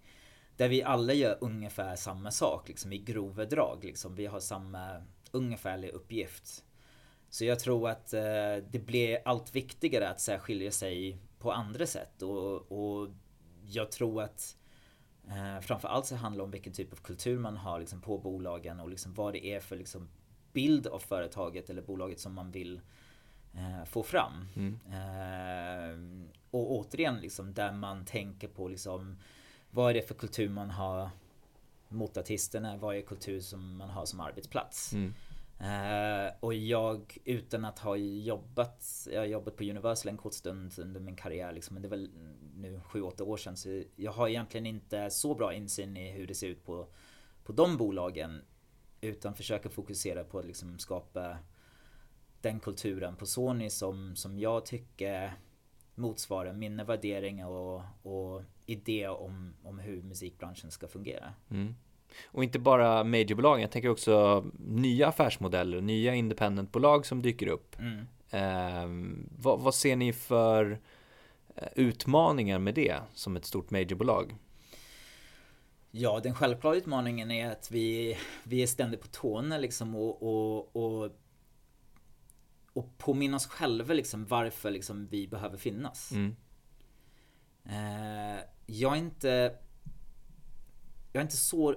där vi alla gör ungefär samma sak liksom i grova drag. Liksom. Vi har samma ungefärlig uppgift. Så jag tror att eh, det blir allt viktigare att särskilja sig på andra sätt och, och jag tror att eh, framförallt så handlar det om vilken typ av kultur man har liksom, på bolagen och liksom, vad det är för liksom, bild av företaget eller bolaget som man vill eh, få fram. Mm. Eh, och återigen liksom där man tänker på liksom vad är det för kultur man har mot artisterna? Vad är kultur som man har som arbetsplats? Mm. Uh, och jag utan att ha jobbat, jag har jobbat på Universal en kort stund under min karriär liksom, men det är väl nu 7-8 år sedan så jag har egentligen inte så bra insyn i hur det ser ut på, på de bolagen utan försöker fokusera på att liksom skapa den kulturen på Sony som, som jag tycker motsvarar mina värderingar och, och idé om, om hur musikbranschen ska fungera. Mm. Och inte bara majorbolagen, jag tänker också nya affärsmodeller, nya independentbolag som dyker upp. Mm. Eh, vad, vad, ser ni för eh, utmaningar med det som ett stort majorbolag? Ja, den självklara utmaningen är att vi, vi är ständigt på tårna liksom och, och, och och påminna oss själva liksom varför liksom vi behöver finnas. Mm. Eh, jag är inte... Jag är inte så...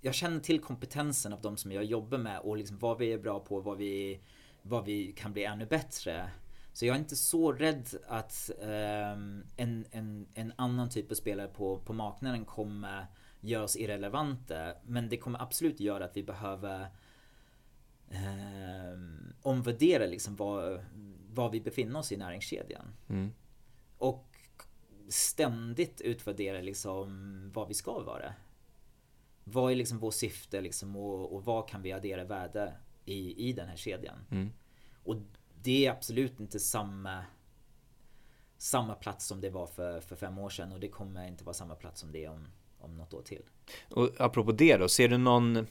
Jag känner till kompetensen av de som jag jobbar med och liksom vad vi är bra på, vad vi, vad vi kan bli ännu bättre. Så jag är inte så rädd att eh, en, en, en annan typ av spelare på, på marknaden kommer göra oss irrelevanta. Men det kommer absolut göra att vi behöver eh, omvärdera liksom var, var vi befinner oss i näringskedjan. Mm. Och ständigt utvärdera liksom vad vi ska vara. Vad är liksom vårt syfte liksom och, och vad kan vi addera värde i, i den här kedjan? Mm. Och det är absolut inte samma samma plats som det var för, för fem år sedan och det kommer inte vara samma plats som det är om, om något år till. Och apropå det då, ser du någon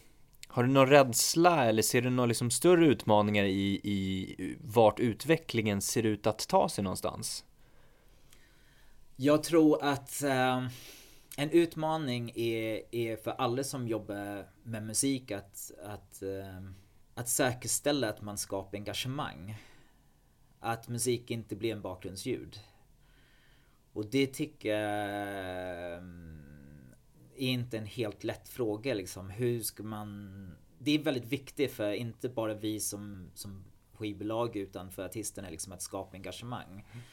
har du någon rädsla eller ser du några liksom större utmaningar i, i vart utvecklingen ser ut att ta sig någonstans? Jag tror att eh, en utmaning är, är för alla som jobbar med musik att, att, eh, att säkerställa att man skapar engagemang. Att musik inte blir en bakgrundsljud. Och det tycker jag eh, är inte en helt lätt fråga liksom. Hur ska man... Det är väldigt viktigt för inte bara vi som, som skivbolag utan för artisterna liksom att skapa engagemang. Mm.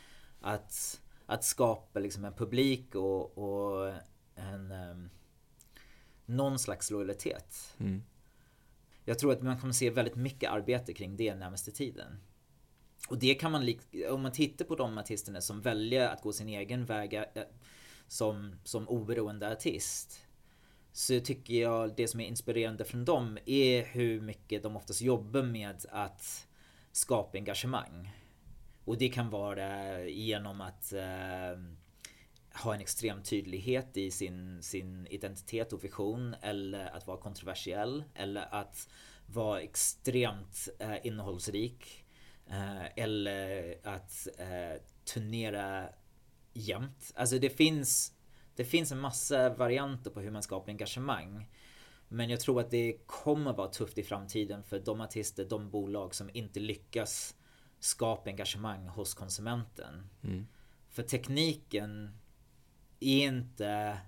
Att, att skapa liksom en publik och, och en... Um, någon slags lojalitet. Mm. Jag tror att man kommer se väldigt mycket arbete kring det närmaste tiden. Och det kan man, om man tittar på de artisterna som väljer att gå sin egen väg eh, som, som oberoende artist så tycker jag det som är inspirerande från dem är hur mycket de oftast jobbar med att skapa engagemang. Och det kan vara genom att eh, ha en extrem tydlighet i sin, sin identitet och vision eller att vara kontroversiell eller att vara extremt eh, innehållsrik eh, eller att eh, turnera jämt. Alltså det finns, det finns en massa varianter på hur man skapar engagemang. Men jag tror att det kommer vara tufft i framtiden för de artister, de bolag som inte lyckas skapa engagemang hos konsumenten. Mm. För tekniken är inte...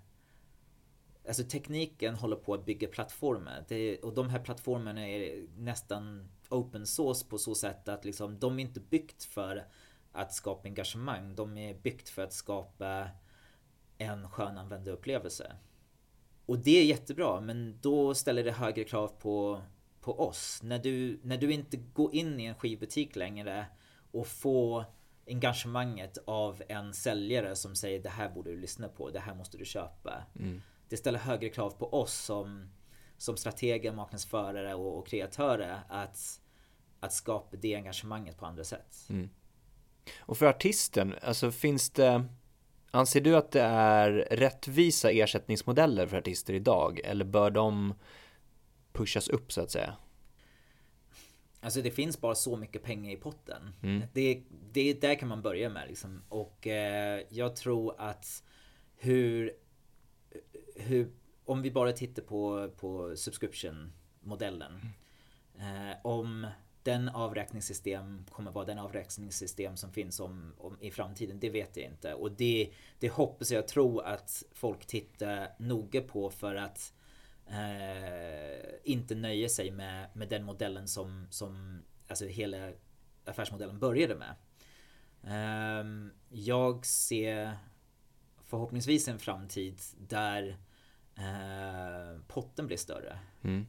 Alltså tekniken håller på att bygga plattformar. Det, och de här plattformarna är nästan open source på så sätt att liksom, de är inte byggt för att skapa engagemang. De är byggt för att skapa en skön användarupplevelse. Och det är jättebra, men då ställer det högre krav på, på oss. När du, när du inte går in i en skivbutik längre och får engagemanget av en säljare som säger det här borde du lyssna på, det här måste du köpa. Mm. Det ställer högre krav på oss som, som strateger, marknadsförare och, och kreatörer att, att skapa det engagemanget på andra sätt. Mm. Och för artisten, alltså finns det Anser du att det är rättvisa ersättningsmodeller för artister idag eller bör de pushas upp så att säga? Alltså det finns bara så mycket pengar i potten. Mm. Det, det, där kan man börja med liksom. Och eh, jag tror att hur, hur, om vi bara tittar på, på subscription-modellen. Eh, om den avräkningssystem kommer vara den avräkningssystem som finns om, om, i framtiden, det vet jag inte. Och det, det hoppas jag tro att folk tittar noga på för att eh, inte nöja sig med, med den modellen som, som alltså hela affärsmodellen började med. Eh, jag ser förhoppningsvis en framtid där eh, potten blir större. Mm.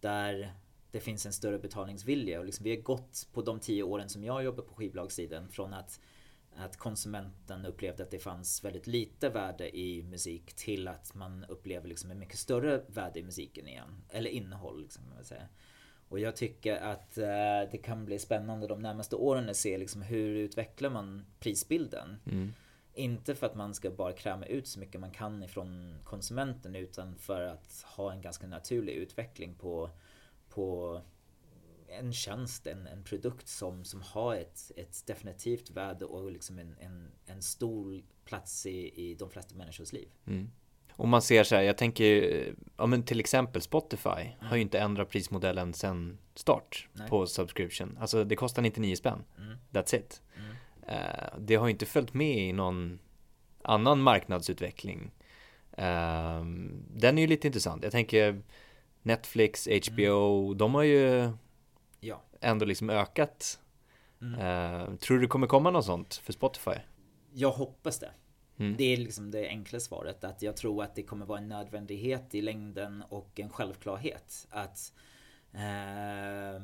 Där det finns en större betalningsvilja och liksom vi har gått på de tio åren som jag jobbar på skivbolagssidan från att att konsumenten upplevde att det fanns väldigt lite värde i musik till att man upplever liksom en mycket större värde i musiken igen. Eller innehåll liksom, kan man säga. Och jag tycker att eh, det kan bli spännande de närmaste åren att se liksom hur utvecklar man prisbilden. Mm. Inte för att man ska bara kräma ut så mycket man kan ifrån konsumenten utan för att ha en ganska naturlig utveckling på, på en tjänst, en, en produkt som, som har ett, ett definitivt värde och liksom en, en, en stor plats i, i de flesta människors liv. Mm. Man ser så här, jag tänker, ja men till exempel Spotify mm. har ju inte ändrat prismodellen sedan start Nej. på subscription. Alltså det kostar 99 spänn. Mm. That's it. Mm. Uh, det har ju inte följt med i någon annan marknadsutveckling. Uh, den är ju lite intressant. Jag tänker Netflix, HBO, mm. de har ju ja. ändå liksom ökat. Mm. Uh, tror du det kommer komma något sånt för Spotify? Jag hoppas det. Mm. Det är liksom det enkla svaret. Att jag tror att det kommer vara en nödvändighet i längden och en självklarhet. Att eh,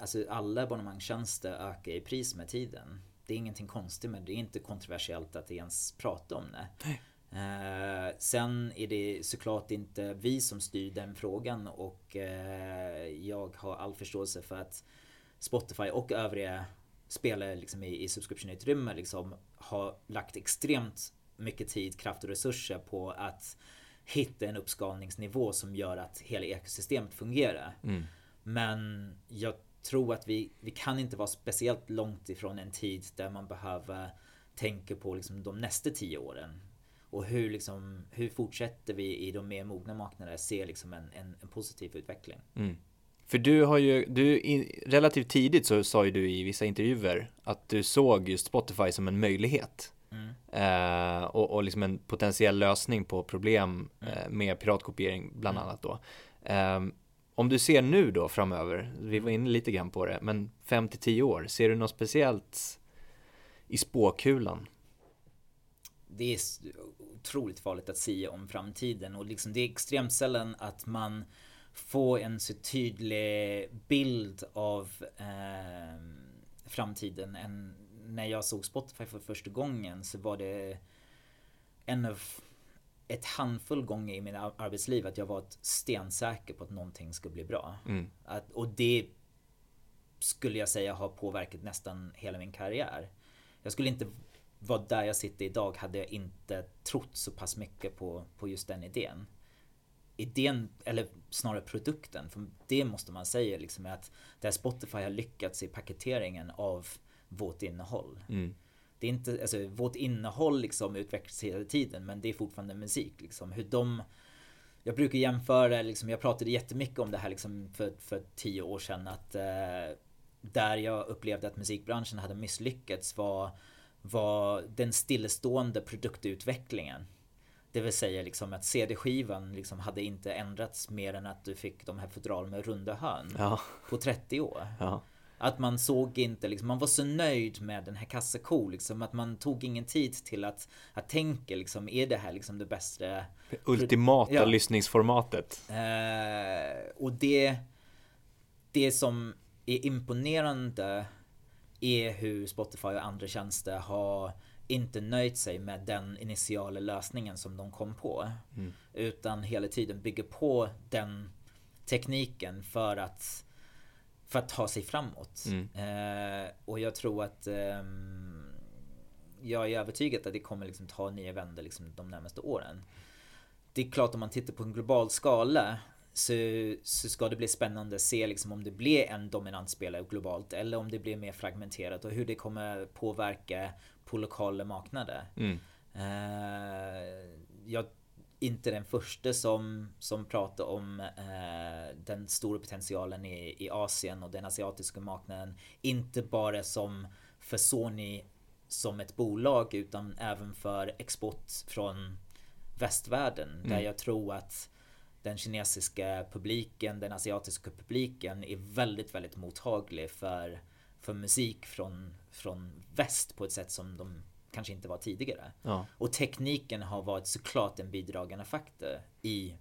alltså alla abonnemangstjänster ökar i pris med tiden. Det är ingenting konstigt med det. Det är inte kontroversiellt att ens prata om det. Eh, sen är det såklart inte vi som styr den frågan och eh, jag har all förståelse för att Spotify och övriga spelare liksom i, i subscription-utrymme liksom har lagt extremt mycket tid, kraft och resurser på att hitta en uppskalningsnivå som gör att hela ekosystemet fungerar. Mm. Men jag tror att vi, vi kan inte vara speciellt långt ifrån en tid där man behöver tänka på liksom de nästa tio åren. Och hur, liksom, hur fortsätter vi i de mer mogna marknaderna se liksom en, en, en positiv utveckling? Mm. För du har ju, du, relativt tidigt så sa ju du i vissa intervjuer att du såg just Spotify som en möjlighet. Mm. Eh, och, och liksom en potentiell lösning på problem mm. eh, med piratkopiering bland mm. annat då. Eh, om du ser nu då framöver, vi var inne lite grann på det, men 5 till 10 år, ser du något speciellt i spåkulan? Det är otroligt farligt att säga om framtiden och liksom det är extremt sällan att man få en så tydlig bild av eh, framtiden. än när jag såg Spotify för första gången så var det en av ett handfull gånger i min arbetsliv att jag var stensäker på att någonting skulle bli bra. Mm. Att, och det skulle jag säga har påverkat nästan hela min karriär. Jag skulle inte vara där jag sitter idag hade jag inte trott så pass mycket på, på just den idén idén, eller snarare produkten, för det måste man säga liksom är att där Spotify har lyckats i paketeringen av vårt innehåll. Mm. Det är inte, alltså vårt innehåll liksom utvecklas hela tiden men det är fortfarande musik liksom. Hur de jag brukar jämföra, liksom, jag pratade jättemycket om det här liksom för, för tio år sedan att eh, där jag upplevde att musikbranschen hade misslyckats var, var den stillestående produktutvecklingen. Det vill säga liksom att CD-skivan liksom hade inte ändrats mer än att du fick de här fodral med runda hörn Ja. på 30 år. Ja. Att man såg inte, liksom, man var så nöjd med den här kassako liksom, att man tog ingen tid till att, att tänka liksom, är det här liksom det bästa? Ultimata Ja. lyssningsformatet. Eh, och det, det som är imponerande är hur Spotify och andra tjänster har inte nöjt sig med den initiala lösningen som de kom på. Utan hela tiden bygger på den tekniken för att för att ta sig framåt. Eh, och jag tror att ehm, jag är övertygad att det kommer liksom ta nya vändor liksom de närmaste åren. Det är klart om man tittar på en global skala så, så ska det bli spännande att se liksom om det blir en dominant spelare globalt eller om det blir mer fragmenterat och hur det kommer påverka på lokala marknader. Mm. Eh, jag är inte den första som, som pratar om eh, den stora potentialen i, i Asien och den asiatiska marknaden. Inte bara som för Sony som ett bolag utan även för export från västvärlden. Där jag tror att den kinesiska publiken, den asiatiska publiken är väldigt, väldigt mottaglig för, för musik från, från väst på ett sätt som de kanske inte var tidigare. Ja. Och tekniken har varit såklart en bidragande faktor i,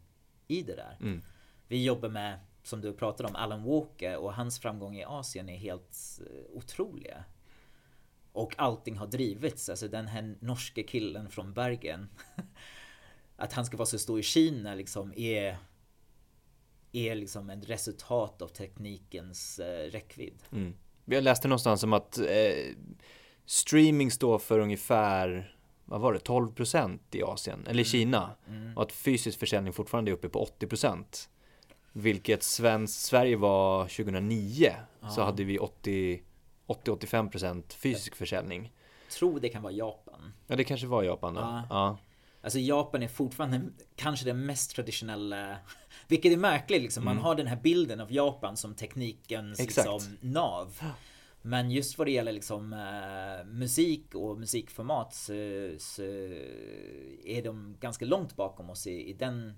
i det där. Mm. Vi jobbar med, som du pratade om, Alan Walker och hans framgång i Asien är helt eh, otroliga. Och allting har drivits, alltså den här norske killen från Bergen. Att han ska vara så stor i Kina liksom är är liksom ett resultat av teknikens eh, räckvidd. Mm. Jag läste någonstans om att eh, streaming står för ungefär vad var det, 12% i Asien, eller i Kina. Och att fysisk försäljning fortfarande är uppe på 80%. Vilket svensk, Sverige var 2009, så hade vi 80 80-85% fysisk försäljning. Tror det kan vara Japan. Ja, det kanske var Japan då. Ja. Ja. Alltså Japan är fortfarande kanske den mest traditionella Vilket är märkligt liksom. Man har den här bilden av Japan som teknikens Exakt. liksom, nav. Men just vad det gäller liksom eh, musik och musikformat så, så är de ganska långt bakom oss i, i den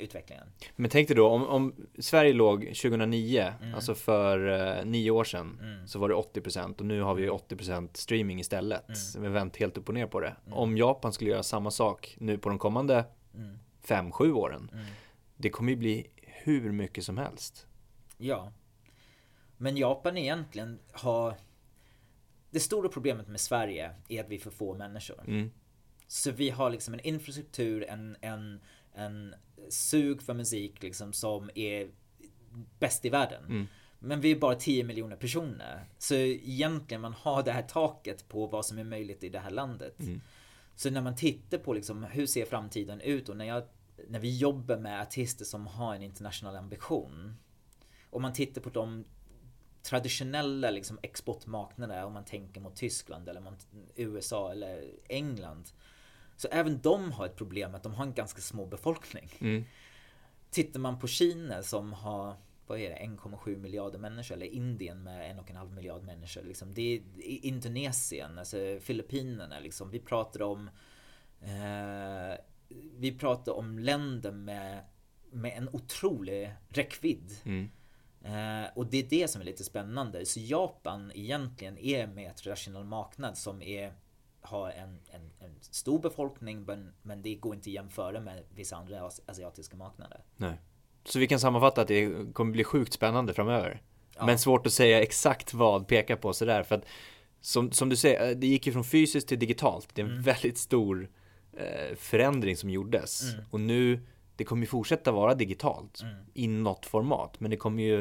utvecklingen. Men tänk dig då, om, om Sverige låg 2009, alltså för eh, nio år sedan, så var det 80% och nu har vi 80% streaming istället. Vi har vänt helt upp och ner på det. Om Japan skulle göra samma sak nu på de kommande 5-7 åren, det kommer ju bli hur mycket som helst. Ja. Men Japan egentligen har Det stora problemet med Sverige är att vi är för få människor. Mm. Så vi har liksom en infrastruktur, en, en, en sug för musik liksom som är bäst i världen. Men vi är bara 10 miljoner personer. Så egentligen man har det här taket på vad som är möjligt i det här landet. Så när man tittar på liksom hur ser framtiden ut och när, jag, när vi jobbar med artister som har en internationell ambition. Om man tittar på de traditionella liksom exportmarknader om man tänker mot Tyskland eller mot USA eller England. Så även de har ett problem att de har en ganska små befolkning. Mm. Tittar man på Kina som har vad är det, 1,7 miljarder människor eller Indien med 1,5 miljard människor. Liksom. Det är Indonesien, alltså Filippinerna. Liksom. Vi pratar om eh, Vi pratar om länder med, med en otrolig räckvidd. Mm. Eh, och det är det som är lite spännande. Så Japan egentligen är med ett rationell marknad som är har en, en, en stor befolkning men, men det går inte att jämföra med vissa andra as- asiatiska marknader. Nej. Så vi kan sammanfatta att det kommer bli sjukt spännande framöver. Ja. Men svårt att säga exakt vad, peka på sådär. För att som, som du säger, det gick ju från fysiskt till digitalt. Det är en väldigt stor eh, förändring som gjordes. Och nu, det kommer ju fortsätta vara digitalt i något format. Men det kommer ju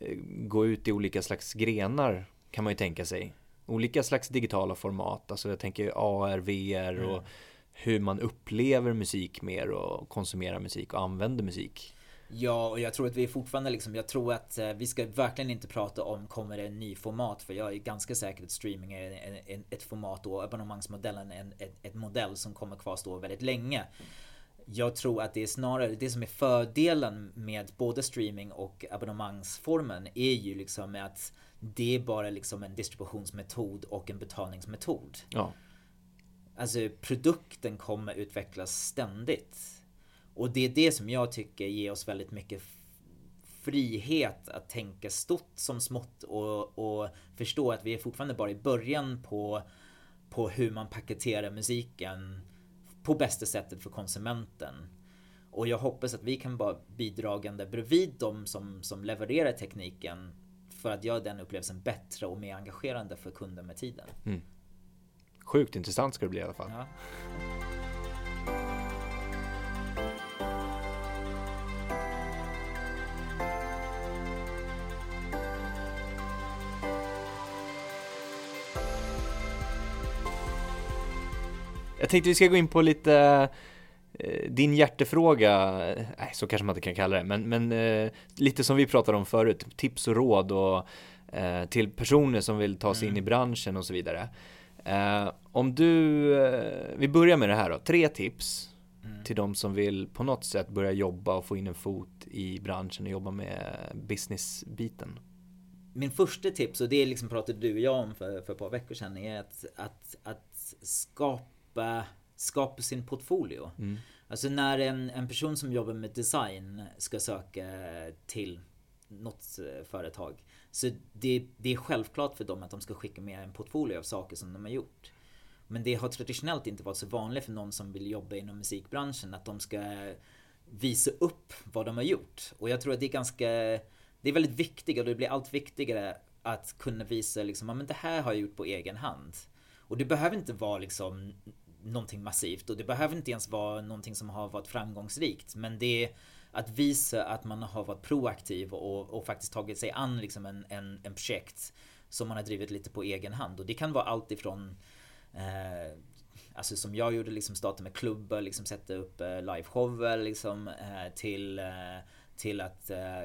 eh, gå ut i olika slags grenar kan man ju tänka sig. Olika slags digitala format. Alltså jag tänker AR, VR och hur man upplever musik mer och konsumerar musik och använder musik. Ja, och jag tror att vi är fortfarande liksom, jag tror att eh, vi ska verkligen inte prata om kommer det en ny format för jag är ganska säker att streaming är en, en, ett format och abonnemangsmodellen är en ett, ett modell som kommer kvarstå väldigt länge. jag tror att det är snarare det som är fördelen med både streaming och abonnemangsformen är ju liksom att det är bara liksom en distributionsmetod och en betalningsmetod. Ja. Alltså produkten kommer utvecklas ständigt. Och det är det som jag tycker ger oss väldigt mycket frihet att tänka stort som smått och, och förstå att vi är fortfarande bara i början på, på hur man paketerar musiken på bästa sättet för konsumenten. Och jag hoppas att vi kan vara bidragande bredvid de som, som levererar tekniken för att göra den upplevelsen bättre och mer engagerande för kunden med tiden. Mm. Sjukt intressant ska det bli i alla fall. Ja. Jag tänkte vi ska gå in på lite din hjärtefråga, nej så kanske man inte kan kalla det, men, men eh, lite som vi pratade om förut, tips och råd och eh, till personer som vill ta sig mm. in i branschen och så vidare. Eh, om du, eh, vi börjar med det här då, tre tips mm. till de som vill på något sätt börja jobba och få in en fot i branschen och jobba med businessbiten. Min första tips, och det liksom pratade du och jag om för, för ett par veckor sedan, är att, att, att skapa, skapa sin portfolio. Mm. Alltså när en, en person som jobbar med design ska söka till något eh, företag så det, det är självklart för dem att de ska skicka med en portfolio av saker som de har gjort. Men det har traditionellt inte varit så vanligt för någon som vill jobba inom musikbranschen att de ska visa upp vad de har gjort. Och jag tror att det är ganska, det är väldigt viktigt och det blir allt viktigare att kunna visa liksom, ja men det här har jag gjort på egen hand. Och det behöver inte vara liksom någonting massivt och det behöver inte ens vara någonting som har varit framgångsrikt. Men det är att visa att man har varit proaktiv och, och faktiskt tagit sig an liksom en, en, en projekt som man har drivit lite på egen hand. Och det kan vara allt ifrån eh, Alltså som jag gjorde, liksom starta med klubbar, liksom sätta upp eh, liveshower liksom eh, till, eh, till att eh,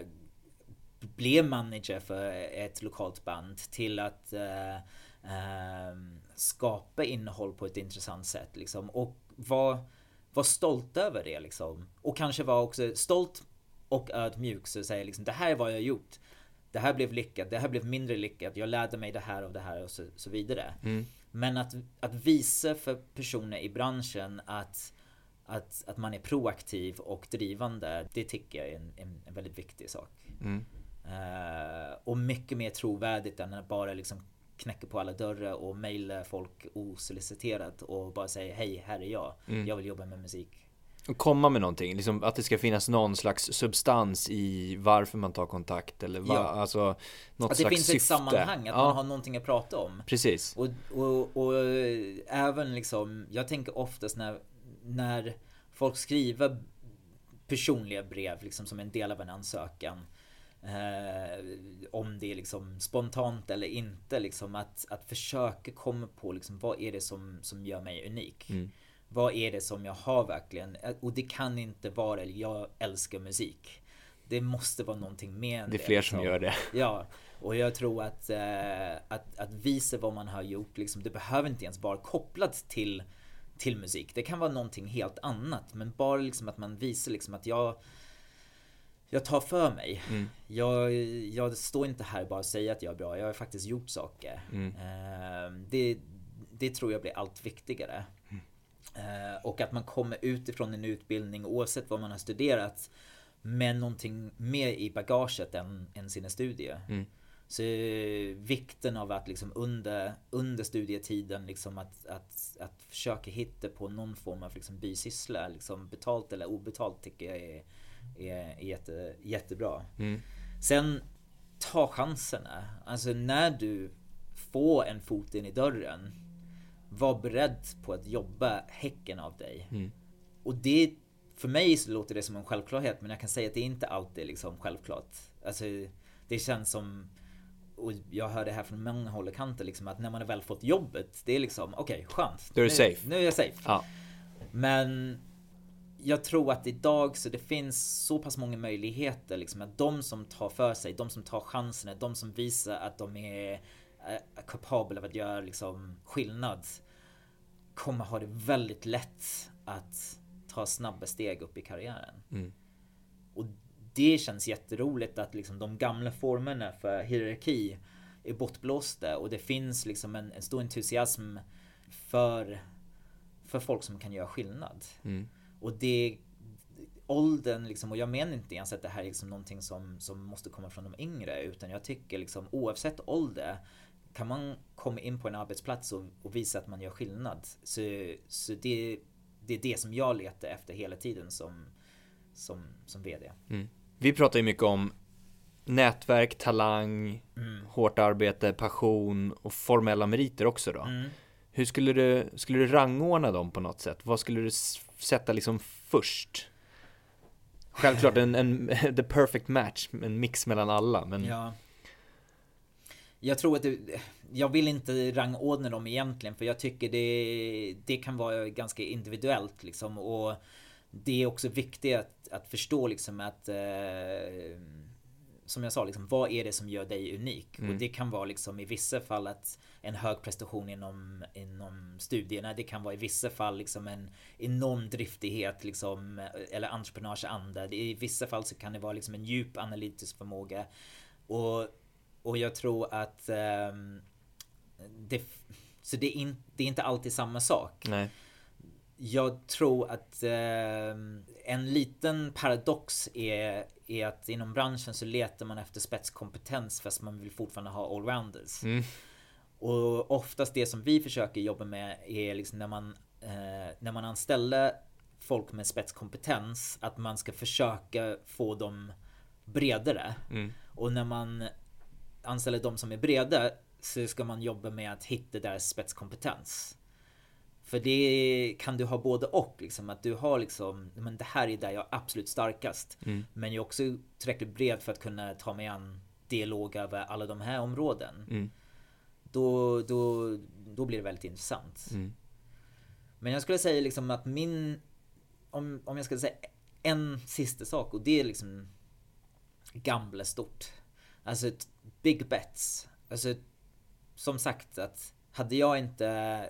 bli manager för ett lokalt band till att eh, eh, skapa innehåll på ett intressant sätt liksom och vara var stolt över det liksom. Och kanske var också stolt och ödmjuk så säger liksom det här är vad jag har gjort. Det här blev lyckat, det här blev mindre lyckat, jag lärde mig det här och det här och så, så vidare. Mm. Men att, att visa för personer i branschen att, att, att man är proaktiv och drivande, det tycker jag är en, en, en väldigt viktig sak. Mm. Uh, och mycket mer trovärdigt än att bara liksom knäcker på alla dörrar och mejlar folk osoliciterat och bara säger hej, här är jag. Mm. Jag vill jobba med musik. Och komma med någonting, liksom att det ska finnas någon slags substans i varför man tar kontakt eller va, ja. alltså något Att det finns syfte. ett sammanhang, att ja. man har någonting att prata om. Precis. Och, och, och även liksom, jag tänker oftast när, när folk skriver personliga brev liksom som en del av en ansökan Eh, om det är liksom spontant eller inte. Liksom att, att försöka komma på liksom, vad är det som, som gör mig unik. Mm. Vad är det som jag har verkligen? Och det kan inte vara jag älskar musik. Det måste vara någonting mer det. är fler liksom. som gör det. Ja, och jag tror att, eh, att, att visa vad man har gjort, liksom, det behöver inte ens vara kopplat till, till musik. Det kan vara någonting helt annat. Men bara liksom att man visar liksom att jag jag tar för mig. Mm. Jag, jag står inte här bara och säger att jag är bra. Jag har faktiskt gjort saker. Mm. Ehm, det, det tror jag blir allt viktigare. Mm. Ehm, och att man kommer utifrån en utbildning oavsett vad man har studerat med någonting mer i bagaget än, än sina studier. Mm. Så vikten av att liksom under, under studietiden liksom att, att, att försöka hitta på någon form av liksom bisyssla, liksom betalt eller obetalt tycker jag är är, jätte, jättebra. Mm. Sen ta chanserna. Alltså när du får en fot in i dörren. Var beredd på att jobba häcken av dig. Mm. Och det för mig så låter det som en självklarhet men jag kan säga att det är inte alltid liksom självklart. Alltså det känns som och jag hör det här från många håll och kanter liksom att när man har väl fått jobbet det är liksom okej okay, skönt. Då är du safe. Nu är jag safe. Ja. Men jag tror att idag så det finns så pass många möjligheter liksom att de som tar för sig, de som tar chanserna, de som visar att de är kapabla av att göra liksom skillnad kommer ha det väldigt lätt att ta snabba steg upp i karriären. Mm. Och det känns jätteroligt att liksom de gamla formerna för hierarki är bortblåsta och det finns liksom en, en stor entusiasm för, för folk som kan göra skillnad. Mm. Och det åldern liksom, och jag menar inte ens att det här är liksom någonting som, som måste komma från de yngre utan jag tycker liksom oavsett ålder kan man komma in på en arbetsplats och, och visa att man gör skillnad. Så, så det, det är det som jag letar efter hela tiden som, som, som VD. Mm. Vi pratar ju mycket om nätverk, talang, Mm. hårt arbete, passion och formella meriter också då. Mm. Hur skulle du, skulle du rangordna dem på något sätt? Vad skulle du sätta liksom först? Självklart en, en the perfect match, en mix mellan alla, men Ja. Jag tror att det, jag vill inte rangordna dem egentligen för jag tycker det, det kan vara ganska individuellt liksom och det är också viktigt att, att förstå liksom att eh, som jag sa, liksom, vad är det som gör dig unik? Mm. Och det kan vara liksom i vissa fall att en hög prestation inom, inom studierna. Det kan vara i vissa fall liksom en enorm driftighet liksom, eller entreprenörsanda. I vissa fall så kan det vara liksom en djup analytisk förmåga. Och, och jag tror att ehm, det, så det är, in, det är inte alltid samma sak. nej. Jag tror att eh, en liten paradox är, är att inom branschen så letar man efter spetskompetens fast man vill fortfarande ha allrounders. Mm. Och oftast det som vi försöker jobba med är liksom när man, eh, när man anställer folk med spetskompetens att man ska försöka få dem bredare. Mm. Och när man anställer de som är breda så ska man jobba med att hitta deras spetskompetens. För det kan du ha både och liksom att du har liksom, men det här är där jag är absolut starkast. Mm. Men jag är också tillräckligt bred för att kunna ta mig an dialog över alla de här områden. Mm. Då, då, då blir det väldigt intressant. Mm. Men jag skulle säga liksom att min, om, om jag skulle säga en sista sak och det är liksom gamla stort. Alltså ett big bets. Alltså som sagt att hade jag inte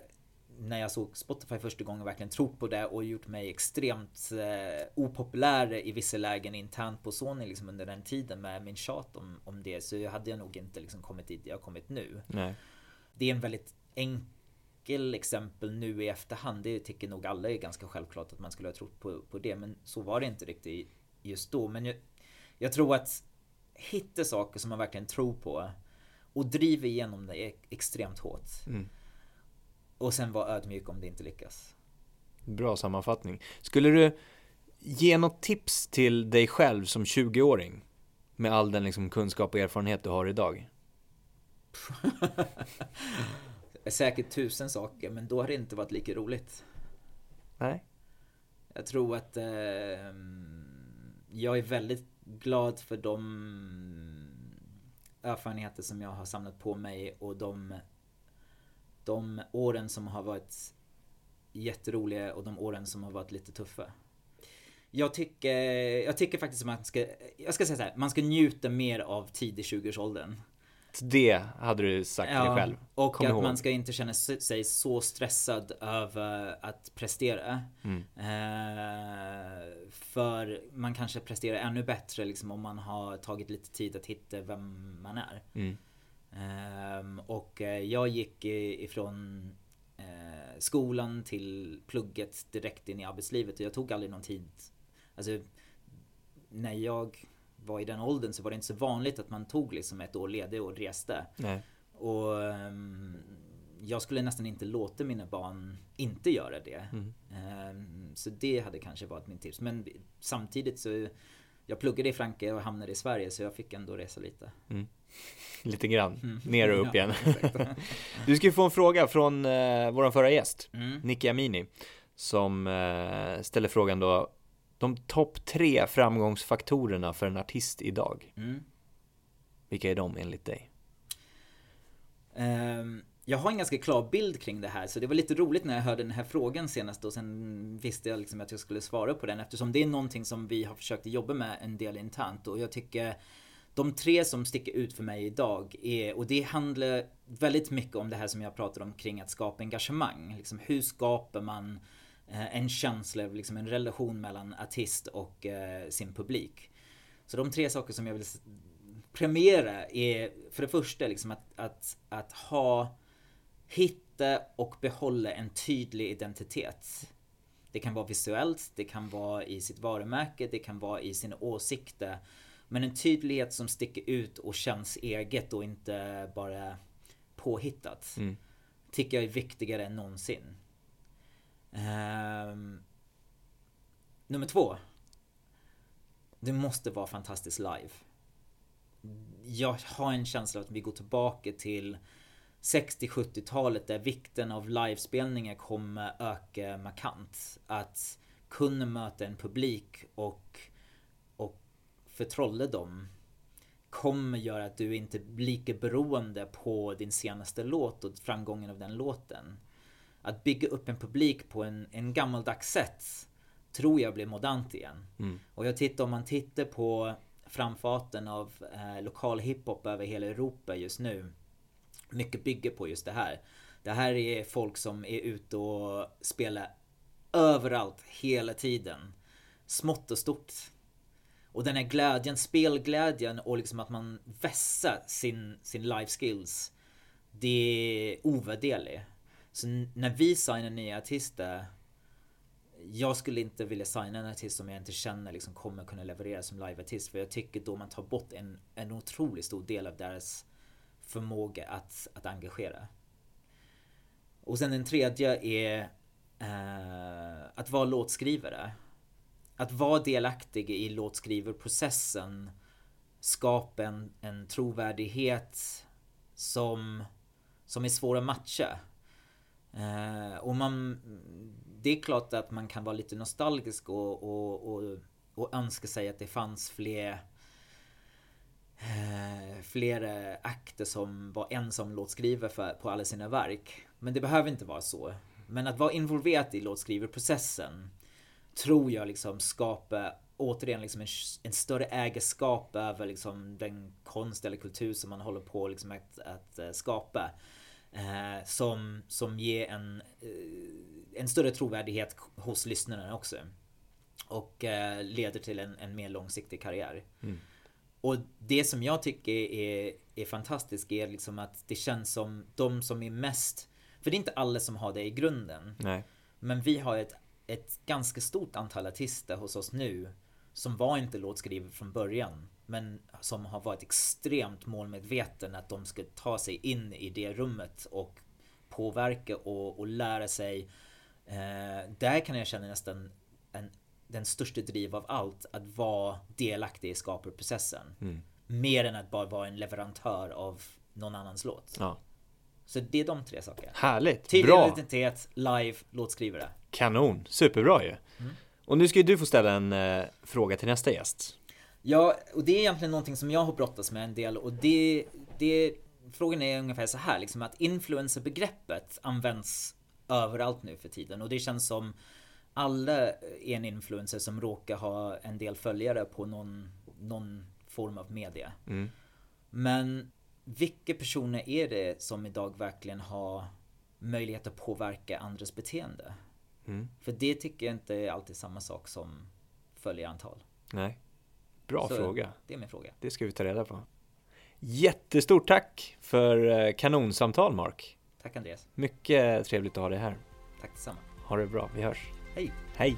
när jag såg Spotify första gången verkligen trott på det och gjort mig extremt eh, opopulär i vissa lägen internt på Sony liksom under den tiden med min tjat om, om det så hade jag nog inte liksom kommit dit jag kommit nu. Nej. Det är en väldigt enkel exempel nu i efterhand. Det tycker nog alla är ganska självklart att man skulle ha trott på, på det. Men så var det inte riktigt just då. Men jag, jag tror att hitta saker som man verkligen tror på och driva igenom det e- extremt hårt. Mm. Och sen vara ödmjuk om det inte lyckas. Bra sammanfattning. Skulle du ge något tips till dig själv som 20-åring? Med all den liksom kunskap och erfarenhet du har idag. Säkert tusen saker, men då har det inte varit lika roligt. Nej. Jag tror att eh, jag är väldigt glad för de erfarenheter som jag har samlat på mig och de, de åren som har varit jätteroliga och de åren som har varit lite tuffa. Jag tycker, jag tycker faktiskt att man ska, jag ska säga så här, man ska njuta mer av tidig 20-årsåldern. Det hade du sagt till dig själv. och Kom att ihåg. man ska inte känna sig så stressad över att prestera. Mm. Eh, för man kanske presterar ännu bättre liksom om man har tagit lite tid att hitta vem man är. Mm. Ehm, och eh, jag gick ifrån eh, skolan till plugget direkt in i arbetslivet och jag tog aldrig någon tid. Alltså när jag var i den åldern så var det inte så vanligt att man tog liksom ett år ledig och reste. Nej. Och ehm, jag skulle nästan inte låta mina barn inte göra det. Mm. Ehm, så det hade kanske varit min tips. Men samtidigt så jag pluggade i Frankrike och hamnade i Sverige så jag fick ändå resa lite. Lite grann. Mm. Ner och upp igen. Du ska ju få en fråga från eh, vår förra gäst, Mm. Nicky Amini, som eh, ställer frågan då, de topp tre framgångsfaktorerna för en artist idag, Mm. vilka är de enligt dig? Ehm, jag har en ganska klar bild kring det här så det var lite roligt när jag hörde den här frågan senast och sen visste jag liksom att jag skulle svara på den eftersom det är någonting som vi har försökt jobba med en del internt och jag tycker de tre som sticker ut för mig idag är, och det handlar väldigt mycket om det här som jag pratade om kring att skapa engagemang. Liksom hur skapar man eh, en känsla, liksom en relation mellan artist och eh, sin publik. Så de tre saker som jag vill premiera är för det första liksom att, att, att ha, hitta och behålla en tydlig identitet. Det kan vara visuellt, det kan vara i sitt varumärke, det kan vara i sina åsikter. Men en tydlighet som sticker ut och känns eget och inte bara påhittat. Mm. Tycker jag är viktigare än någonsin. Um, nummer två. Det måste vara fantastiskt live. Jag har en känsla att vi går tillbaka till 60-70-talet där vikten av livespelningar kommer öka markant. Att kunna möta en publik och förtrolla dem kommer göra att du inte blir lika beroende på din senaste låt och framgången av den låten. Att bygga upp en publik på en, en gammaldags sätt tror jag blir modernt igen. Mm. Och jag tittar, om man tittar på framfarten av eh, lokal hiphop över hela Europa just nu mycket bygger på just det här. Det här är folk som är ute och spelar överallt hela tiden. Smått och stort. Och den här glädjen, spelglädjen och liksom att man vässar sin, sin life skills. Det är ovärderligt. Så när vi signar nya artister jag skulle inte vilja signa en artist som jag inte känner liksom kommer kunna leverera som liveartist. För jag tycker då man tar bort en, en otroligt stor del av deras förmåga att, att engagera. Och sen den tredje är eh, att vara låtskrivare. Att vara delaktig i låtskrivarprocessen skapar en, en trovärdighet som, som är svår att matcha. Eh, och man, det är klart att man kan vara lite nostalgisk och, och, och, och önska sig att det fanns fler eh, flera akter som var ensam låtskrivare för, på alla sina verk. Men det behöver inte vara så. Men att vara involverad i låtskrivarprocessen tror jag liksom skapar återigen liksom en, en, större ägarskap över liksom den konst eller kultur som man håller på liksom att, att uh, skapa. Uh, som, som ger en, uh, en större trovärdighet hos lyssnarna också. Och leder till en, en mer långsiktig karriär. Mm. Och det som jag tycker är, är fantastiskt är liksom att det känns som de som är mest För det är inte alla som har det i grunden. Nej. Men vi har ett, ett ganska stort antal artister hos oss nu Som var inte låtskrivare från början Men som har varit extremt målmedveten att de ska ta sig in i det rummet och påverka och, och lära sig eh, Där kan jag känna nästan en den största driv av allt att vara delaktig i skaparprocessen. Mm. Mer än att bara vara en leverantör av någon annans låt. Ja. Så det är de tre sakerna. Härligt! Tydlig Bra! identitet, live, låtskrivare. Kanon! Superbra ju! Mm. Och nu ska ju du få ställa en eh, fråga till nästa gäst. Ja, och det är egentligen någonting som jag har brottats med en del och det, det Frågan är ungefär så här liksom att influencerbegreppet används överallt nu för tiden och det känns som alla är en influencer som råkar ha en del följare på någon, någon form av media. Mm. Men vilka personer är det som idag verkligen har möjlighet att påverka andras beteende? Mm. För det tycker jag inte är alltid samma sak som följarantal. Nej. Bra Så fråga. Det är min fråga. Det ska vi ta reda på. Jättestort tack för eh, kanonsamtal Mark. Tack Andreas. Mycket trevligt att ha dig här. Tack detsamma. Ha det bra, vi hörs. Hej! Hej!